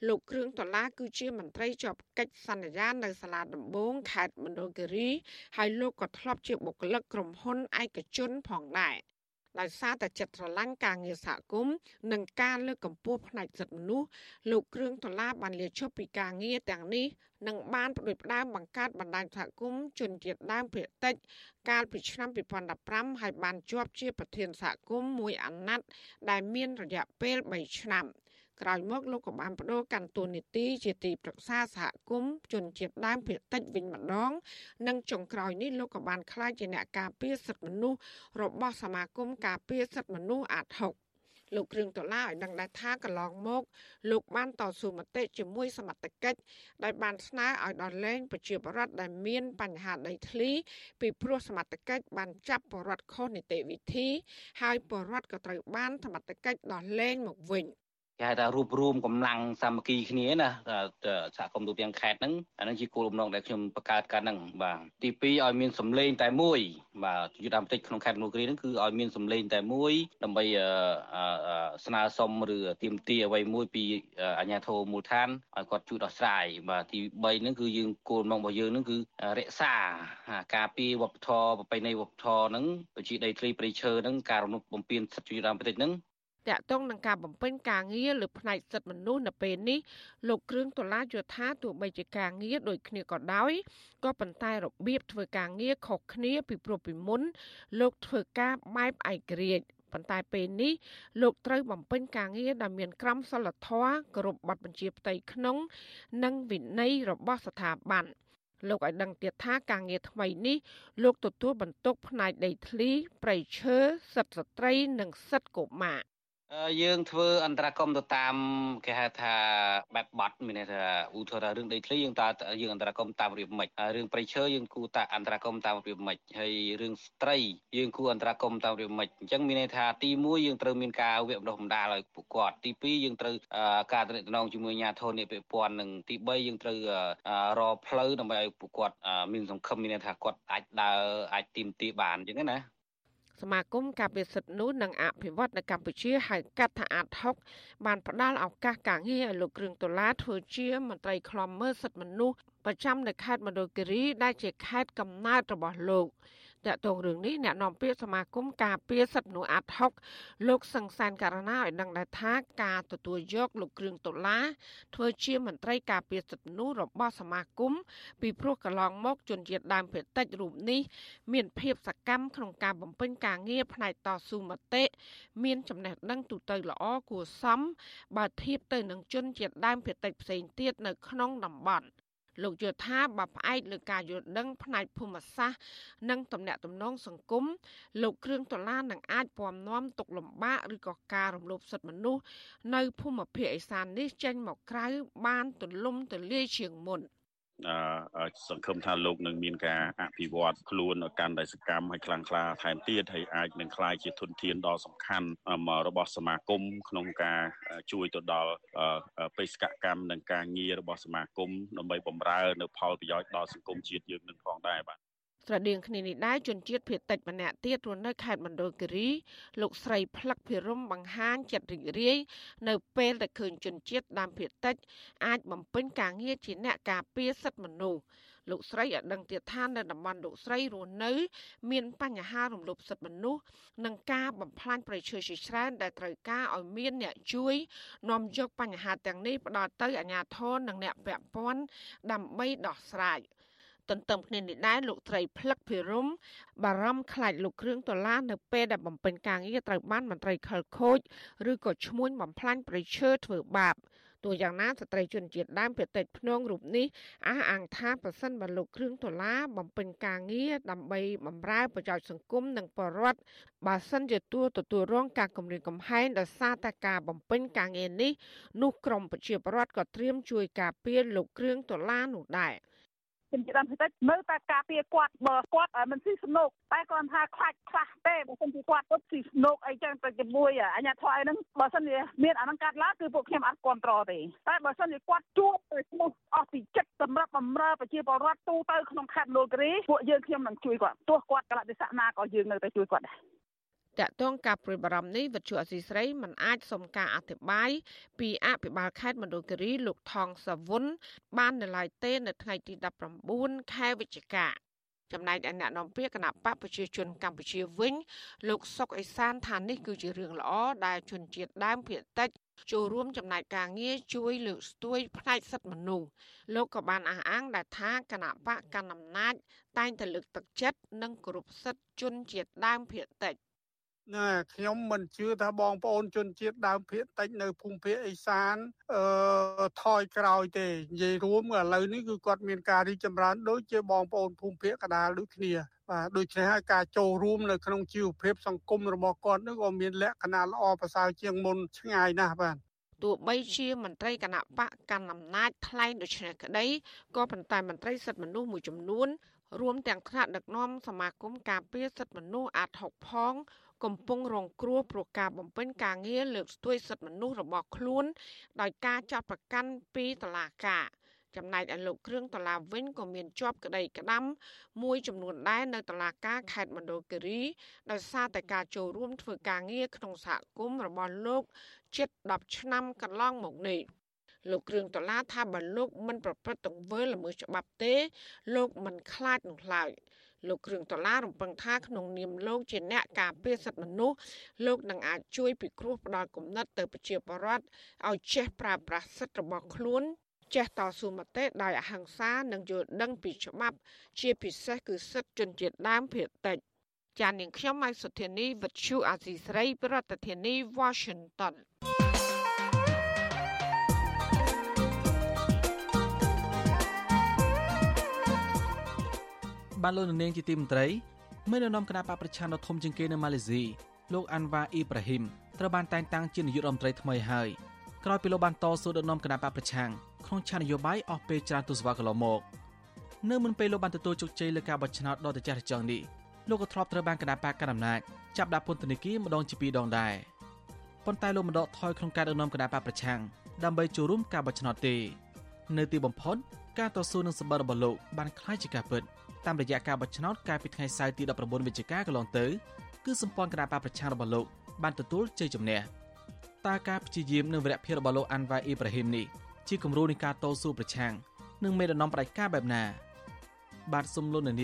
លោកគ្រឿងដុល្លារគឺជាមន្ត្រីជាប់កិច្ចសន្យានៅសាលាដំបងខេត្តមណ្ឌលគិរីហើយលោកក៏ធ្លាប់ជាបុគ្គលិកក្រុមហ៊ុនឯកជនផងដែរ ដោយសារតែចិត្តស្រឡាញ់ការងារសហគមន៍និងការលើកកម្ពស់ផ្នែកសិទ្ធិមនុស្សលោកគ្រឿងដុល្លារបានលាឈប់ពីការងារទាំងនេះនិងបានផ្ដួចផ្ដើមបង្កើតបណ្ដាញសហគមន៍ជនជាតិដើមភាគតិច កាលពីឆ្នាំ2015ហើយបានជាប់ជាប្រធានសហគមន៍មួយអាណត្តិដែលមានរយៈពេល3ឆ្នាំ។ ក្រោយមកលោកក៏បានបដូរកាន់តួនាទីជាទីប្រឹក្សាសហគមន៍ជនជាតិដើមភាគតិចវិញម្ដង និងចុងក្រោយនេះលោកក៏បានក្លាយជាអ្នកការពារសិទ្ធិមនុស្សរបស់សមាគមការពារសិទ្ធិមនុស្សអាត6លោកគ្រឿងដុល្លារឲ្យដឹងដែរថាកន្លងមក លោកបានតស៊ូមតិជាមួយសមត្ថកិច្ចដោយបានស្នើឲ្យដល់លែងប្រជាពលរដ្ឋដែលមានបញ្ហាដីធ្លី ពីព្រោះសមត្ថកិច្ចបានចាប់ពលរដ្ឋខុសនីតិវិធី ហើយពលរដ្ឋក៏ត្រូវបានសមត្ថកិច្ចដោះលែងមកវិញ គេហៅថារួបរวมកម្លាំងសាមគ្គីគ្នាណាសហគមន៍ទូទាំងខេត្តហ្នឹងអាហ្នឹងជាគោលបំណងដែលខ្ញុំបង្កើតកាលហ្នឹងបាទទី2ឲ្យមានសម្លេងតែមួយបាទយុទ្ធតាមតិចក្នុងខេត្តមនោគរីហ្នឹងគឺឲ្យមានសម្លេងតែមួយដើម្បីស្នើសុំឬទាមទារអ្វីមួយពីអាជ្ញាធរមូលដ្ឋានឲ្យគាត់ជួយដោះស្រាយបាទទី3ហ្នឹងគឺយើងគោលបំណងរបស់យើងហ្នឹងគឺរក្សាការពារវប្បធម៌ប្រពៃណីវប្បធម៌ហ្នឹងដូចជាដីធ្លីព្រៃឈើហ្នឹងការរំលោភបំពានសិទ្ធិយុត្តិធម៌ប្រតិហ្នឹង តកតងនឹងការបំពេញការងារលើផ្នែកសិទ្ធិមនុស្សនៅពេលនេះលោកគ្រឿងដុល្លារយល់ថាទោះបីជាការងារដូចគ្នាក៏ដោយក៏ប៉ុន្តែរបៀបធ្វើការងារខុសគ្នាពីព្រោះពីមុន លោកធ្វើការបែបឯករាជ្យប៉ុន្តែពេលនេះលោកត្រូវបំពេញការងារដែលមានក្រមសីលធម៌គោរពបទបញ្ជាផ្ទៃក្នុង និងវិន័យរបស់ស្ថាប័នលោកឲ្យដឹងទៀតថាការងារថ្មីនេះលោកទទួលបន្ទុកផ្នែកដីធ្លី ប្រៃឈើសិទ្ធិស្ត្រី និងសិទ្ធិកុមារ យើងធ្វើអន្តរកម្មទៅតាមគេហៅថាបែបបត់មានន័យថាឧទាហរណ៍រឿងដីធ្លីយើងតើយើងអន្តរកម្មតាមរបៀបម៉េចរឿងប្រៃឈើយើងគូតាអន្តរកម្មតាមរបៀបម៉េចហើយរឿងស្ត្រីយើងគូអន្តរកម្មតាមរបៀបម៉េចអញ្ចឹងមានន័យថាទី1យើងត្រូវមានការវគ្គបណ្ដុះបណ្ដាលឲ្យពួកគាត់ទី2យើងត្រូវការតំណែងជាមួយអាជ្ញាធរនេះពាក់ព័ន្ធនិងទី3យើងត្រូវរកផ្លូវដើម្បីឲ្យពួកគាត់មានសង្ឃឹមមានន័យថាគាត់អាចដើរអាចទីមទីបានអញ្ចឹងណា សមាគមការពារសិទ្ធិនោះនិងអភិវឌ្ឍនៅកម្ពុជាហៅកាត់ថាអាត6បានផ្ដល់ឱកាសការងារឲ្យលោកគ្រឿងដុល្លារធ្វើជាមន្ត្រីខ្លំមើលសិទ្ធិមនុស្សប្រចាំនៅខេត្តមណ្ឌលគិរីដែលជាខេត្តកំណើតរបស់លោក តកតងរឿងនេះអ្នកនាំពាក្យសមាគមការពារសិទ្ធិមនុស្សអាត់ហុកលោកសង្សានករណាឲ្យដឹងដែរថាការទទួលយកលោកគ្រឿងដុល្លារធ្វើជាមន្ត្រីការពារសិទ្ធិមនុស្សរបស់សមាគមពីព្រោះកន្លងមកជនជាតិដើមភាគតិចរូបនេះមានភាពសកម្មក្នុងការបំពេញការងារផ្នែកតស៊ូមតិមានចំណេះដឹងទូទៅល្អគួរសមបើធៀបទៅនឹងជនជាតិដើមភាគតិចផ្សេងទៀតនៅក្នុងតំបន់ លោកយល់ថាបើផ្អែកលើការយល់ដឹងផ្នែកភូមិសាស្ត្រនិងទំនាក់ទំនងសង្គមលោកគ្រឿងដុល្លារនឹងអាចពំនាំទុកលំបាកឬក៏ការរំលោភសិទ្ធិមនុស្សនៅភូមិភាគឦសាននេះចេញមកក្រៅបានទលំទលាយជាងមុន។ សង្ឃឹមថាលោកនឹងមានការអភិវឌ្ឍខ្លួនកាន់តែសកម្មហើយខ្លាំងក្លាថែមទៀតហើយអាចនឹងក្លាយជាធនធានដ៏សំខាន់របស់សមាគមក្នុងការជួយទៅដល់បេសកកម្មនិងការងាររបស់សមាគមដើម្បីបម្រើនៅផលប្រយោជន៍ដល់សង្គមជាតិយើងនឹងផងដែរបាទ ស្រដៀងគ្នានេះដែរជនជាតិភៀតតិចម្នាក់ទៀតរស់នៅខេត្តមណ្ឌលគិរីលោកស្រីផ្លឹកភិរមបង្ហាញចិត្តរីករាយនៅពេលដែលឃើញជនជាតិដើមភៀតតិចអាចបំពេញការងារជាអ្នកការពារសិទ្ធិមនុស្សលោកស្រីឲ្យដឹងទៀតថានៅតំបន់លោកស្រីរស់នៅ មានបញ្ហារំលោភសិទ្ធិមនុស្សនិងការបំផ្លាញប្រៃឈើជាច្រើនដែលត្រូវការឲ្យមានអ្នកជួយនាំយកបញ្ហាទាំងនេះផ្ដល់ទៅអាជ្ញាធរនិងអ្នកពាក់ព័ន្ធដើម្បីដោះស្រាយ ទន្ទឹមគ្នានេះដែរលោកត្រីផ្លឹកភិរមបារម្ភខ្លាចលោកគ្រឿងដុល្លារនៅពេលដែលបំពេញការងារត្រូវបានមន្ត្រីខលខូចឬក៏ឈ្មួញបំផ្លាញប្រៃឈើធ្វើបាបទោះយ៉ាងណាស្ត្រីជនជាតិដើមភាគតិចភ្នងរូបនេះអះអាងថាប្រសិនបើលោកគ្រឿងដុល្លារបំពេញការងារដើម្បីបម្រើប្រយោជន៍សង្គមនិងបរដ្ឋបើសិនជាទួលទទួលរងការគំរាមកំហែងដោយសារតែការបំពេញការងារនេះនោះក្រមប្រជាពលរដ្ឋក៏ត្រៀមជួយការពារលោកគ្រឿងដុល្លារនោះដែរ។ ជនជាតិដើមភាគតិចនៅតែការពារគាត់បើគាត់មិនស៊ីស្នុកតែគាត់ថាខ្លាចខ្លះទេបើមិនពីគាត់គាត់ស៊ីស្នុកអីចឹងទៅជាមួយអាញាធរអីហ្នឹងបើសិនជាមានអានឹងកាត់ឡើងគឺពួកខ្ញុំអត់គ្រប់គ្រងទេតែបើសិនជាគាត់ជួបទៅស្មុះអស់ពីចិត្តសម្រាប់បម្រើប្រជាពលរដ្ឋទូទៅក្នុងខេត្តលូគរីពួកយើងខ្ញុំនឹងជួយគាត់ទោះគាត់កលៈទេសៈណាក៏យើងនៅតែជួយគាត់ដែរ តកតងការព្រួយបារម្ភនេះវិទ្យុអសីស្រីមិនអាចសុំការអធិប្បាយពីអភិបាលខេត្តមណ្ឌលគិរីលោកថងសាវុនបាននៅឡើយទេនៅថ្ងៃទី19ខែវិច្ឆិកាចំណែកឯអ្នកនាំពាក្យគណៈបកប្រជាជនកម្ពុជាវិញ លោកសុកអេសានថានេះគឺជារឿងល្អដែលជនជាតិដើមភាគតិចចូលរួមចំណែកការងារជួយលើកស្ទួយផ្នែកសិទ្ធិមនុស្សលោកក៏បានអះអាងដែលថាគណៈបកកណ្ដាលអំណាចតែងតែលើកទឹកចិត្តនិងគោរពសិទ្ធិជនជាតិដើមភាគតិច ណាខ្ញុំមិនជឿថាបងប្អូនជនជាតិដើមភាគតិចនៅភូមិភាគឦសានអឺថយក្រោយទេនិយាយរួមឥឡូវនេះគឺគាត់មានការរីកចម្រើនដូចជាបងប្អូនភូមិភាគកដាលដូចគ្នាបាទដូច្នេះហើយការចូលរួមនៅក្នុងជីវភាពសង្គមរបស់គាត់នោះក៏មានលក្ខណៈល្អប្រសើរជាងមុនឆ្ងាយណាស់បាទទោះបីជាមន្ត្រីគណៈបកកាន់អំណាចថ្លែងដូច្នេះក្តីក៏ប៉ុន្តែមន្ត្រីសិទ្ធិមនុស្សមួយចំនួនរួមទាំងថ្នាក់ដឹកនាំសមាគមការពារសិទ្ធិមនុស្សអាត់ហុកផង កំពុងរងគ្រោះព្រោះការបំពេញការងារលើកស្ទួយសិទ្ធិមនុស្សរបស់ខ្លួន ដោយការចាត់ប្រកាន់ពីតុលាការចំណែកឯលោកគ្រឿងតឡាវិញក៏មានជាប់ក្តីក្តាំមួយចំនួនដែរនៅតុលាការខេត្តមណ្ឌលគិរីដោយសារតែការចូលរួមធ្វើការងារក្នុងសហគមន៍របស់លោកជិត10ឆ្នាំកន្លងមកនេះលោកគ្រឿងតឡាថាបើលោកមិនប្រព្រឹត្តទង្វើល្មើសច្បាប់ទេ លោកមិនខ្លាចនោះឡើយ លោកគ្រឿងដុល្លាររំពឹងថាក្នុងនាមលោកជាអ្នកការពារសិទ្ធិមនុស្សលោកនឹងអាចជួយពិគ្រោះផ្ដល់គំនិតទៅប្រជាពលរដ្ឋឲ្យចេះប្រើប្រាស់សិទ្ធិរបស់ខ្លួនចេះតស៊ូមតិដោយអហិង្សានិងយល់ដឹងពីច្បាប់ជាពិសេសគឺសិទ្ធិជនជាតិដើមភាគតិចចាននាងខ្ញុំម៉ៃសុធានីវិទ្យុអាស៊ីស្រីប្រធានាធិបតី Washington បានលោកនាងជាទីមន្ត្រីមេដឹកនាំគណៈបកប្រឆាំងដ៏ធំជាងគេនៅម៉ាឡេស៊ីលោកអាន់វ៉ាអ៊ីប្រាហ៊ីម ត្រូវបានតែងតាំងជានាយករដ្ឋមន្ត្រីថ្មីហើយក្រោយពីលោកបានតស៊ូដឹកនាំគណៈបកប្រឆាំងក្នុងឆាននយោបាយអស់ពេលច្រើនទសវត្សរ៍កន្លងមកនៅមុនពេលលោកបានទទួលជោគជ័យលើការបោះឆ្នោតដ៏ត្រចះត្រចង់នេះលោកក៏ធ្លាប់ត្រូវបានគណៈបកកណ្ដាលអំណាចចាប់ដាក់ពន្ធនាគារម្ដងជាពីរដងដែរប៉ុន្តែលោកមិនដកថយក្នុងការដឹកនាំគណៈបកប្រឆាំងដើម្បីចូលរួមការបោះឆ្នោតទេនៅទីបំផុតការតស៊ូនឹងសម្បត្តិរបស់លោកបានคล้ายជាការពិត តាមរយៈការបោះឆ្នោតកាលពីថ្ងៃសៅរ៍ទី19វិច្ឆិកាកន្លងទៅគឺសម្ព័ន្ធគណៈបកប្រឆាំងរបស់លោកបានទទួលជ័យជំនះតើការព្យាយាមនិងវិរៈភាពរបស់លោកអាន់វ៉ាអ៊ីប្រាហ៊ីមនេះជាគំរូនៃការតស៊ូប្រឆាំងនឹងមេដឹកនាំផ្ដាច់ការបែបណា បាទសុំលោកនាង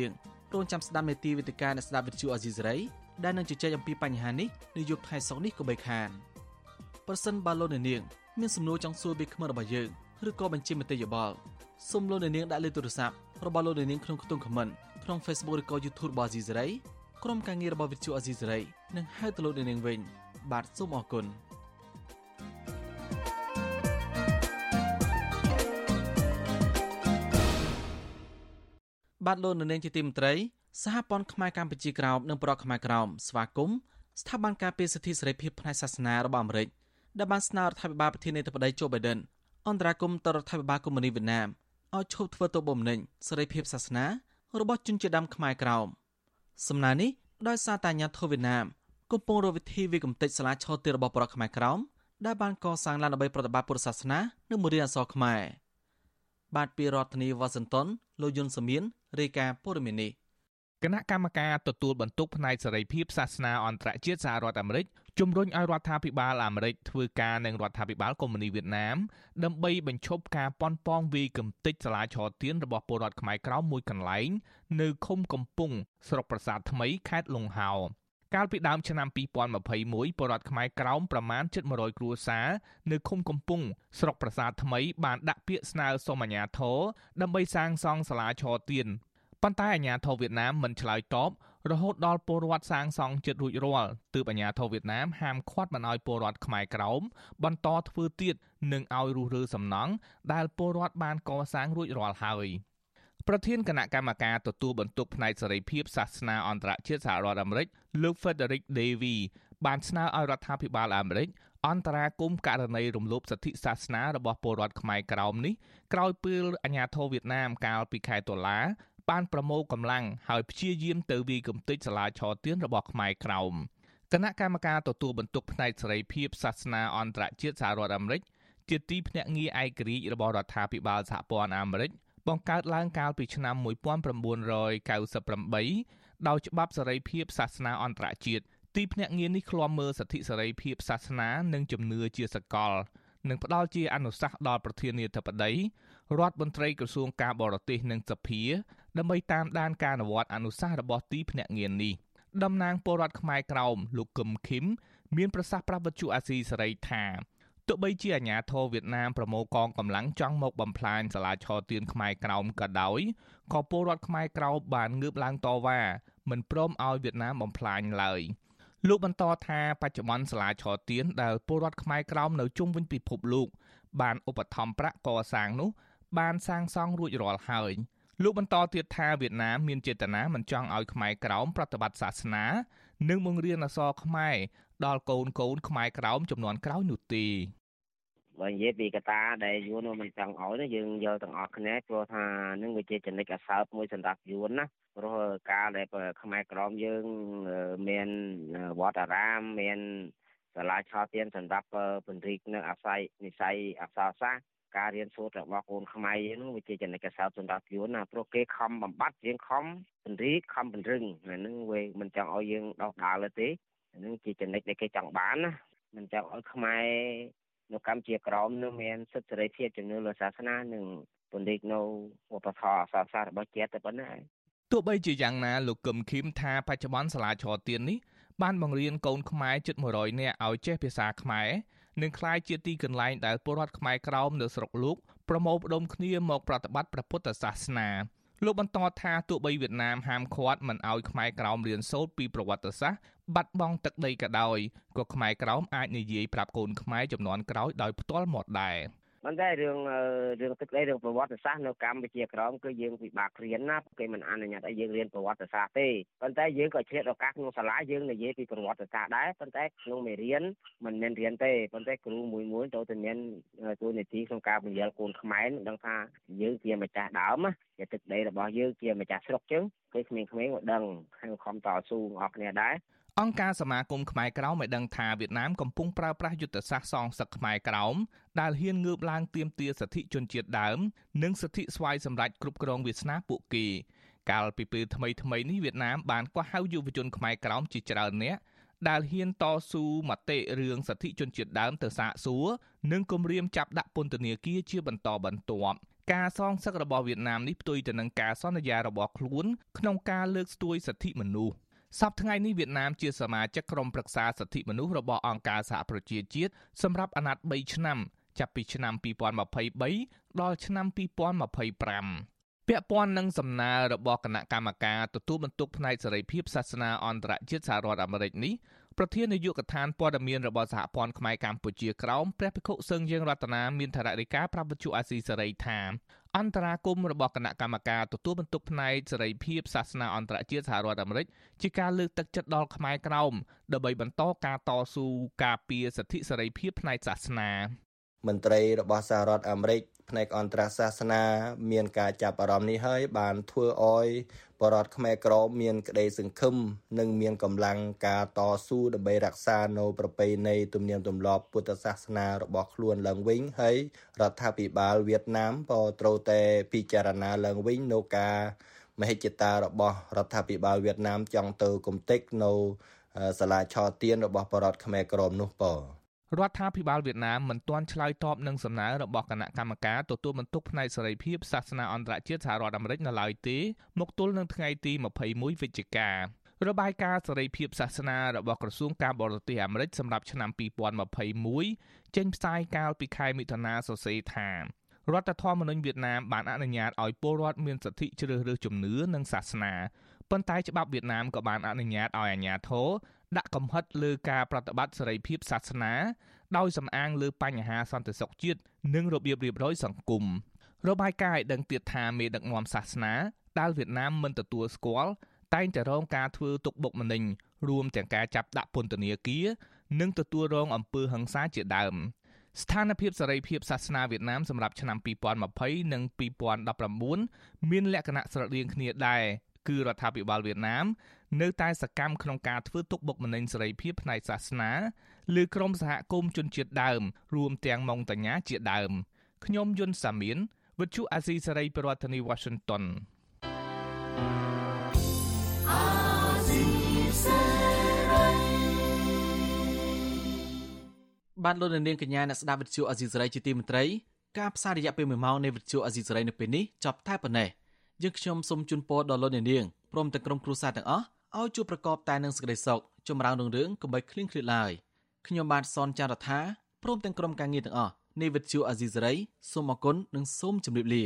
រងចាំស្ដាប់នេតិវិទ្យាអ្នកស្ដាប់វិទ្យុអេស៊ីសេរីដែលនឹងជជែកអំពីបញ្ហានេះនៅយប់ថ្ងៃសុក្រនេះក៏បីខានប្រសិនបើលោកនាងមានសំណួរចង់សួរពីក្មួយរបស់យើងឬក៏បញ្ជាមតិយោបល់សូមលោកនាងដាក់លេខទូរស័ព្ទ របស់លោកនាងក្នុងខ្ទង់ comment ក្នុង Facebook ឬក៏ YouTube របស់អេស៊ីសេរីក្រុមការងាររបស់វិទ្យុអេស៊ីសេរីនឹងហៅទៅលោកនាងវិញ បាទសូមអរគុណបាទលោកនាងជាទីមេត្រីសហព័ន្ធខ្មែរកម្ពុជាក្រោមនិងប្រកខ្មែរក្រោមស្វាគមន៍ស្ថាប័នការពារសិទ្ធិសេរីភាពផ្នែកសាសនារបស់អាមេរិកដែលបានស្នើរដ្ឋាភិបាលប្រធានាធិបតីโจ Biden អន្តរាគមន៍ទៅរដ្ឋាភិបាលកុម្មុយនីសវៀតណាម ឲ្យឈប់ធ្វើទុកបុកម្នេញសេរីភាពសាសនារបស់ជនជាតិដើមខ្មែរក្រោមសំណើនេះដោយសារតែអាញាធិវៀតណាមកំពុងរកវិធីវិកំទេចសាលាឆោទៀនរបស់ប្រកខ្មែរក្រោមដែលបានកសាងឡើងដើម្បីប្រតិបត្តិពុទ្ធសាសនានិងមរៀនអសរខ្មែរបាទពីរដ្ឋធានីវ៉ាស៊ីនតោនលោកយុនសាមៀនរាយការណ៍ព័ត៌មាននេះគណៈកម្មការទទួលបន្ទុកផ្នែកសេរីភាពសាសនាអន្តរជាតិសហរដ្ឋអាមេរិក ជំរុញឲ្យរដ្ឋាភិបាលអាមេរិកធ្វើការនឹងរដ្ឋាភិបាលកុម្មុយនីសវៀតណាមដើម្បីបញ្ឈប់ការប៉ុនប៉ងវាយកំទេចសាលាឆទានរបស់ពលរដ្ឋខ្មែរក្រោមមួយកន្លែង នៅឃុំកំពុងស្រុកប្រាសាទថ្មីខេត្តលង្ហោកាលពីដើមឆ្នាំ2021ពលរដ្ឋខ្មែរក្រោមប្រមាណ700គ្រួសារនៅឃុំកំពុងស្រុកប្រាសាទថ្មី បានដាក់ពាក្យស្នើសុំអាជ្ញាធរដើម្បីសាងសង់សាលាឆទានប៉ុន្តែអាញាធរវៀតណាមមិនឆ្លើយតប រហូតដល់ពលរដ្ឋសាងសង់ចិត្តរួចរាល់ទើបអាញាធរវៀតណាមហាមឃាត់មិនឲ្យពលរដ្ឋខ្មែរក្រោមបន្តធ្វើទៀតនិងឲ្យរុះរើសំណង់ដែលពលរដ្ឋបានកសាងរួចរាល់ហើយប្រធានគណៈកម្មការទទួលបន្ទុកផ្នែកសេរីភាពសាសនាអន្តរជាតិសហរដ្ឋអាមេរិកលោក Frederick Davy បានស្នើឲ្យរដ្ឋាភិបាលអាមេរិកអន្តរាគមករណីរំលោភសិទ្ធិសាសនារបស់ពលរដ្ឋខ្មែរក្រោមនេះក្រោយពេលអាញាធរវៀតណាមកាលពីខែតុលា បានប្រមូលកម្លាំងហើយព្យាយាមទៅវាយកំទេចសាលាឆទានរបស់ខ្មែរក្រោមគណៈកម្មការទទួលបន្ទុកផ្នែកសេរីភាពសាសនាអន្តរជាតិសហរដ្ឋអាមេរិកជាទីភ្នាក់ងារឯករាជ្យរបស់រដ្ឋាភិបាលសហព័ន្ធអាមេរិកបង្កើតឡើងកាលពីឆ្នាំ1998ដោយច្បាប់សេរីភាពសាសនាអន្តរជាតិទីភ្នាក់ងារនេះឃ្លាំមើលសិទ្ធិសេរីភាពសាសនានិងជំនឿជាសកលនិងផ្ដល់ជាអនុសាសន៍ដល់ប្រធានាធិបតីរដ្ឋមន្ត្រីក្រសួងការបរទេសនិងសភា ដើម្បីតាមដានការអនុវត្តអនុសាសន៍របស់ទីភ្នាក់ងារនេះតំណាងពលរដ្ឋខ្មែរក្រោមលោកកឹមឃឹមមានប្រសាសន៍ប្រាប់វិទ្យុអាស៊ីសេរីថាទោះបីជាអាញាធរវៀតណាមប្រមូលកងកម្លាំងចង់មកបំផ្លាញសាលាឆទានខ្មែរក្រោមក៏ដោយក៏ពលរដ្ឋខ្មែរក្រោមបានងើបឡើងតវ៉ាមិនព្រមឲ្យវៀតណាមបំផ្លាញឡើយលោកបន្តថាបច្ចុប្បន្នសាលាឆទានដែលពលរដ្ឋខ្មែរក្រោមនៅជុំវិញពិភពលោកបានឧបត្ថម្ភប្រាក់កសាងនោះបានសាងសង់រួចរាល់ហើយ លោកបន្តទៀតថាវៀតណាមមានចេតនាមិនចង់ឲ្យខ្មែរក្រោមប្រតិបត្តិសាសនា និងបង្រៀនអក្សរខ្មែរដល់កូនកូនខ្មែរក្រោមចំនួនក្រោយនោះទេបើនិយាយពីកតាដែលយួនមិនចង់ឲ្យយើងយកទាំងអស់គ្នាព្រោះថានឹងវាជាចំណិចអសើបមួយសម្រាប់យួនណាព្រោះការដែលខ្មែរក្រមយើងមានវត្តអារាមមានសាលាឆោទៀនសម្រាប់ពន្រីកនៅអាស័យនិស័យអក្សរសាស្ត្រ ការរៀនសូត្ររបស់កូនខ្មែរហ្នឹងវាជាចំណុចកសោតសម្រាប់យួនណាព្រោះគេខំបំបត្តិយើងខំពន្រីកខំពង្រឹងហ្នឹងវាមិនចង់ឲ្យយើងដោះដាលទេហ្នឹងជាចំណុចដែលគេចង់បានណាមិនចង់ឲ្យខ្មែរនៅកម្ពុជាក្រមនឹងមានសិទ្ធិសេរីភាពជំនឿលើសាសនានិងពន្រីកនៅវប្បធម៌អក្សរសាស្ត្ររបស់ជាតិតែប៉ុណ្ណាទោះបីជាយ៉ាងណាលោកកឹមឃីមថាបច្ចុប្បន្នសាលាឆទាននេះបានបង្រៀនកូនខ្មែរជិត100នាក់ឲ្យចេះភាសាខ្មែរ និងក្លាយជាទីកន្លែងដែលពលរដ្ឋខ្មែរក្រោមនៅស្រុកលោកប្រមូលផ្ដុំគ្នាមកប្រតិបត្តិព្រះពុទ្ធសាសនាលោកបន្តថាទោះបីវៀតណាមហាមឃាត់មិនឲ្យខ្មែរក្រោមរៀនសូត្រពីប្រវត្តិសាស្ត្របាត់បង់ទឹកដីក៏ដោយក៏ខ្មែរក្រោមអាចនិយាយប្រាប់កូនខ្មែរចំនួនក្រោយដោយផ្ទាល់មាត់ដែរ ប៉ុន្តែរឿងរឿងទឹកដីរឿងប្រវត្តិសាស្ត្រនៅកម្ពុជាក្រមគឺយើងពិបាករៀនណាគេមិនអនុញ្ញាតឲ្យយើងរៀនប្រវត្តិសាស្ត្រទេប៉ុន្តែយើងក៏ឆ្លៀតឱកាសក្នុងសាលាយើងនិយាយពីប្រវត្តិសាស្ត្រដែរប៉ុន្តែក្នុងមេរៀនមិនមែនរៀនទេប៉ុន្តែគ្រូមួយមួយទៅតែមានតួនាទីក្នុងការបញ្យល់កូនខ្មែរដឹងថាយើងជាម្ចាស់ដើមជាទឹកដីរបស់យើងជាម្ចាស់ស្រុកចឹងពេលក្មេងៗក៏ដឹងហើយខំតស៊ូអស់គ្នាដែរ អង្គការសមាគមខ្មែរក្រោមបានដឹងថាវៀតណាមកំពុងប្រើប្រាស់យុទ្ធសាស្ត្រសងសឹកខ្មែរក្រោមដែលហ៊ានងើបឡើងទាមទារសិទ្ធិជនជាតិដើម និងសិទ្ធិស្វ័យសម្រេចគ្រប់គ្រងវាសនាពួកគេកាលពីពេលថ្មីថ្មីនេះវៀតណាមបានកោះហៅយុវជនខ្មែរក្រោមជាច្រើនអ្នកដែលហ៊ានតស៊ូមតិរឿងសិទ្ធិជនជាតិដើមទៅសាកសួរនិងគំរាមចាប់ដាក់ពន្ធនាគារជាបន្តបន្ទាប់ការសងសឹករបស់វៀតណាមនេះផ្ទុយទៅនឹងការសន្យារបស់ខ្លួនក្នុងការលើកស្ទួយសិទ្ធិមនុស្ស សប្តាហ៍ថ្ងៃនេះវៀតណាមជាសមាជិកក្រុមប្រឹក្សាសិទ្ធិមនុស្សរបស់អង្គការសហប្រជាជាតិសម្រាប់អាណត្តិ3ឆ្នាំចាប់ពីឆ្នាំ2023ដល់ឆ្នាំ2025ពាក់ព័ន្ធនឹងសំណើរបស់គណៈកម្មការទទួលបន្ទុកផ្នែកសេរីភាពសាសនាអន្តរជាតិសហរដ្ឋអាមេរិកនេះ ប្រធាននាយកដ្ឋានព័ត៌មានរបស់សហព័ន្ធខ្មែរកម្ពុជាក្រោមព្រះភិក្ខុសឹងយើងរតនាមានថារិកាប្រាប់វិទ្យុអាស៊ីសេរីថាអន្តរាគមរបស់គណៈកម្មការទទួលបន្ទុកផ្នែកសេរីភាពសាសនាអន្តរជាតិសហរដ្ឋអាមេរិកជាការលើកទឹកចិត្តដល់ខ្មែរក្រោមដើម្បីបន្តការតស៊ូការពារសិទ្ធិសេរីភាពផ្នែកសាសនា មន្ត្រីរបស់សហរដ្ឋអាមេរិកផ្នែកអន្តរសាសនា មានការចាប់អារម្មណ៍នេះហើយបានធ្វើឲ្យបរតខ្មែរក្រមមានក្តីសង្ឃឹមនិងមានកម្លាំងការតស៊ូដើម្បីរក្សានៅប្រពៃណីទំនៀមទម្លាប់ពុទ្ធសាសនារបស់ខ្លួនឡើងវិញហើយរដ្ឋាភិបាលវៀតណាមក៏ត្រូវតែពិចារណាឡើងវិញនៅការមហិច្ឆតារបស់រដ្ឋាភិបាលវៀតណាមចង់ទៅគំតិកនៅសាលាឆទានរបស់បរតខ្មែរក្រមនោះប៉ុ រដ្ឋាភិបាលវៀតណាមមិនទាន់ឆ្លើយតបនឹងសំណើរបស់គណៈកម្មការទទួលបន្ទុកផ្នែកសេរីភាពសាសនាអន្តរជាតិសហរដ្ឋអាមេរិកនៅឡើយទេមកទល់នឹងថ្ងៃទី21វិច្ឆិការបាយការណ៍សេរីភាពសាសនារបស់ក្រសួងការបរទេសអាមេរិកសម្រាប់ឆ្នាំ2021ចេញផ្សាយកាលពីខែមិថុនាសរសេរថារដ្ឋធម្មនុញ្ញវៀតណាមបានអនុញ្ញាតឲ្យពលរដ្ឋមានសិទ្ធិជ្រើសរើសជំនឿនិងសាសនា ប៉ុន្តែច្បាប់វៀតណាមក៏បានអនុញ្ញាតឲ្យអាជ្ញាធរដាក់កំហិតលើការប្រតិបត្តិសេរីភាពសាសនាដោយសំអាងលើបញ្ហាសន្តិសុខជាតិនិងរបៀបរៀបរយសង្គមរបាយការណ៍ឲ្យដឹងទៀតថាមេដឹកនាំសាសនាដែលវៀតណាមមិនទទួលស្គាល់តែងតែរងការធ្វើទុកបុកម្នេញរួមទាំងការចាប់ដាក់ពន្ធនាគារនិងទទួលរងអំពើហិង្សាជាដើមស្ថានភាពសេរីភាពសាសនាវៀតណាមសម្រាប់ឆ្នាំ2020និង2019មានលក្ខណៈស្រដៀងគ្នាដែរ គឺរដ្ឋាភិបាលវៀតណាមនៅតែសកម្មក្នុងការធ្វើទុកបុកម្នេញសេរីភាពផ្នែកសាសនាលើក្រុមសហគមន៍ជនជាតិដើម រួមទាំងម៉ុងតាញាជាដើមខ្ញុំយុនសាមៀនវិទ្យុអាស៊ីសេរីប្រធានាធិបតី Washington បានលោកនាងកញ្ញាអ្នកស្ដាប់វិទ្យុអាស៊ីសេរីជាទីមេត្រីការផ្សាយរយៈពេល1ម៉ោងនៃវិទ្យុអាស៊ីសេរីនៅពេលនេះចប់តែប៉ុណ្ណេះ យើងខ្ញុំសូមជូនពរដល់លោកនាងព្រមទាំងក្រុមគ្រួសារទាំងអស់ឲ្យជួបប្រកបតែនឹងសេចក្តីសុខចម្រើនរុងរឿងកុំបីឃ្លៀងឃ្លាតឡើយខ្ញុំបាទសនចាររថាព្រមទាំងក្រុមការងារទាំងអស់នៃវិទ្យុអាស៊ីសេរីសូមអគុណនិងសូមជម្រាបលា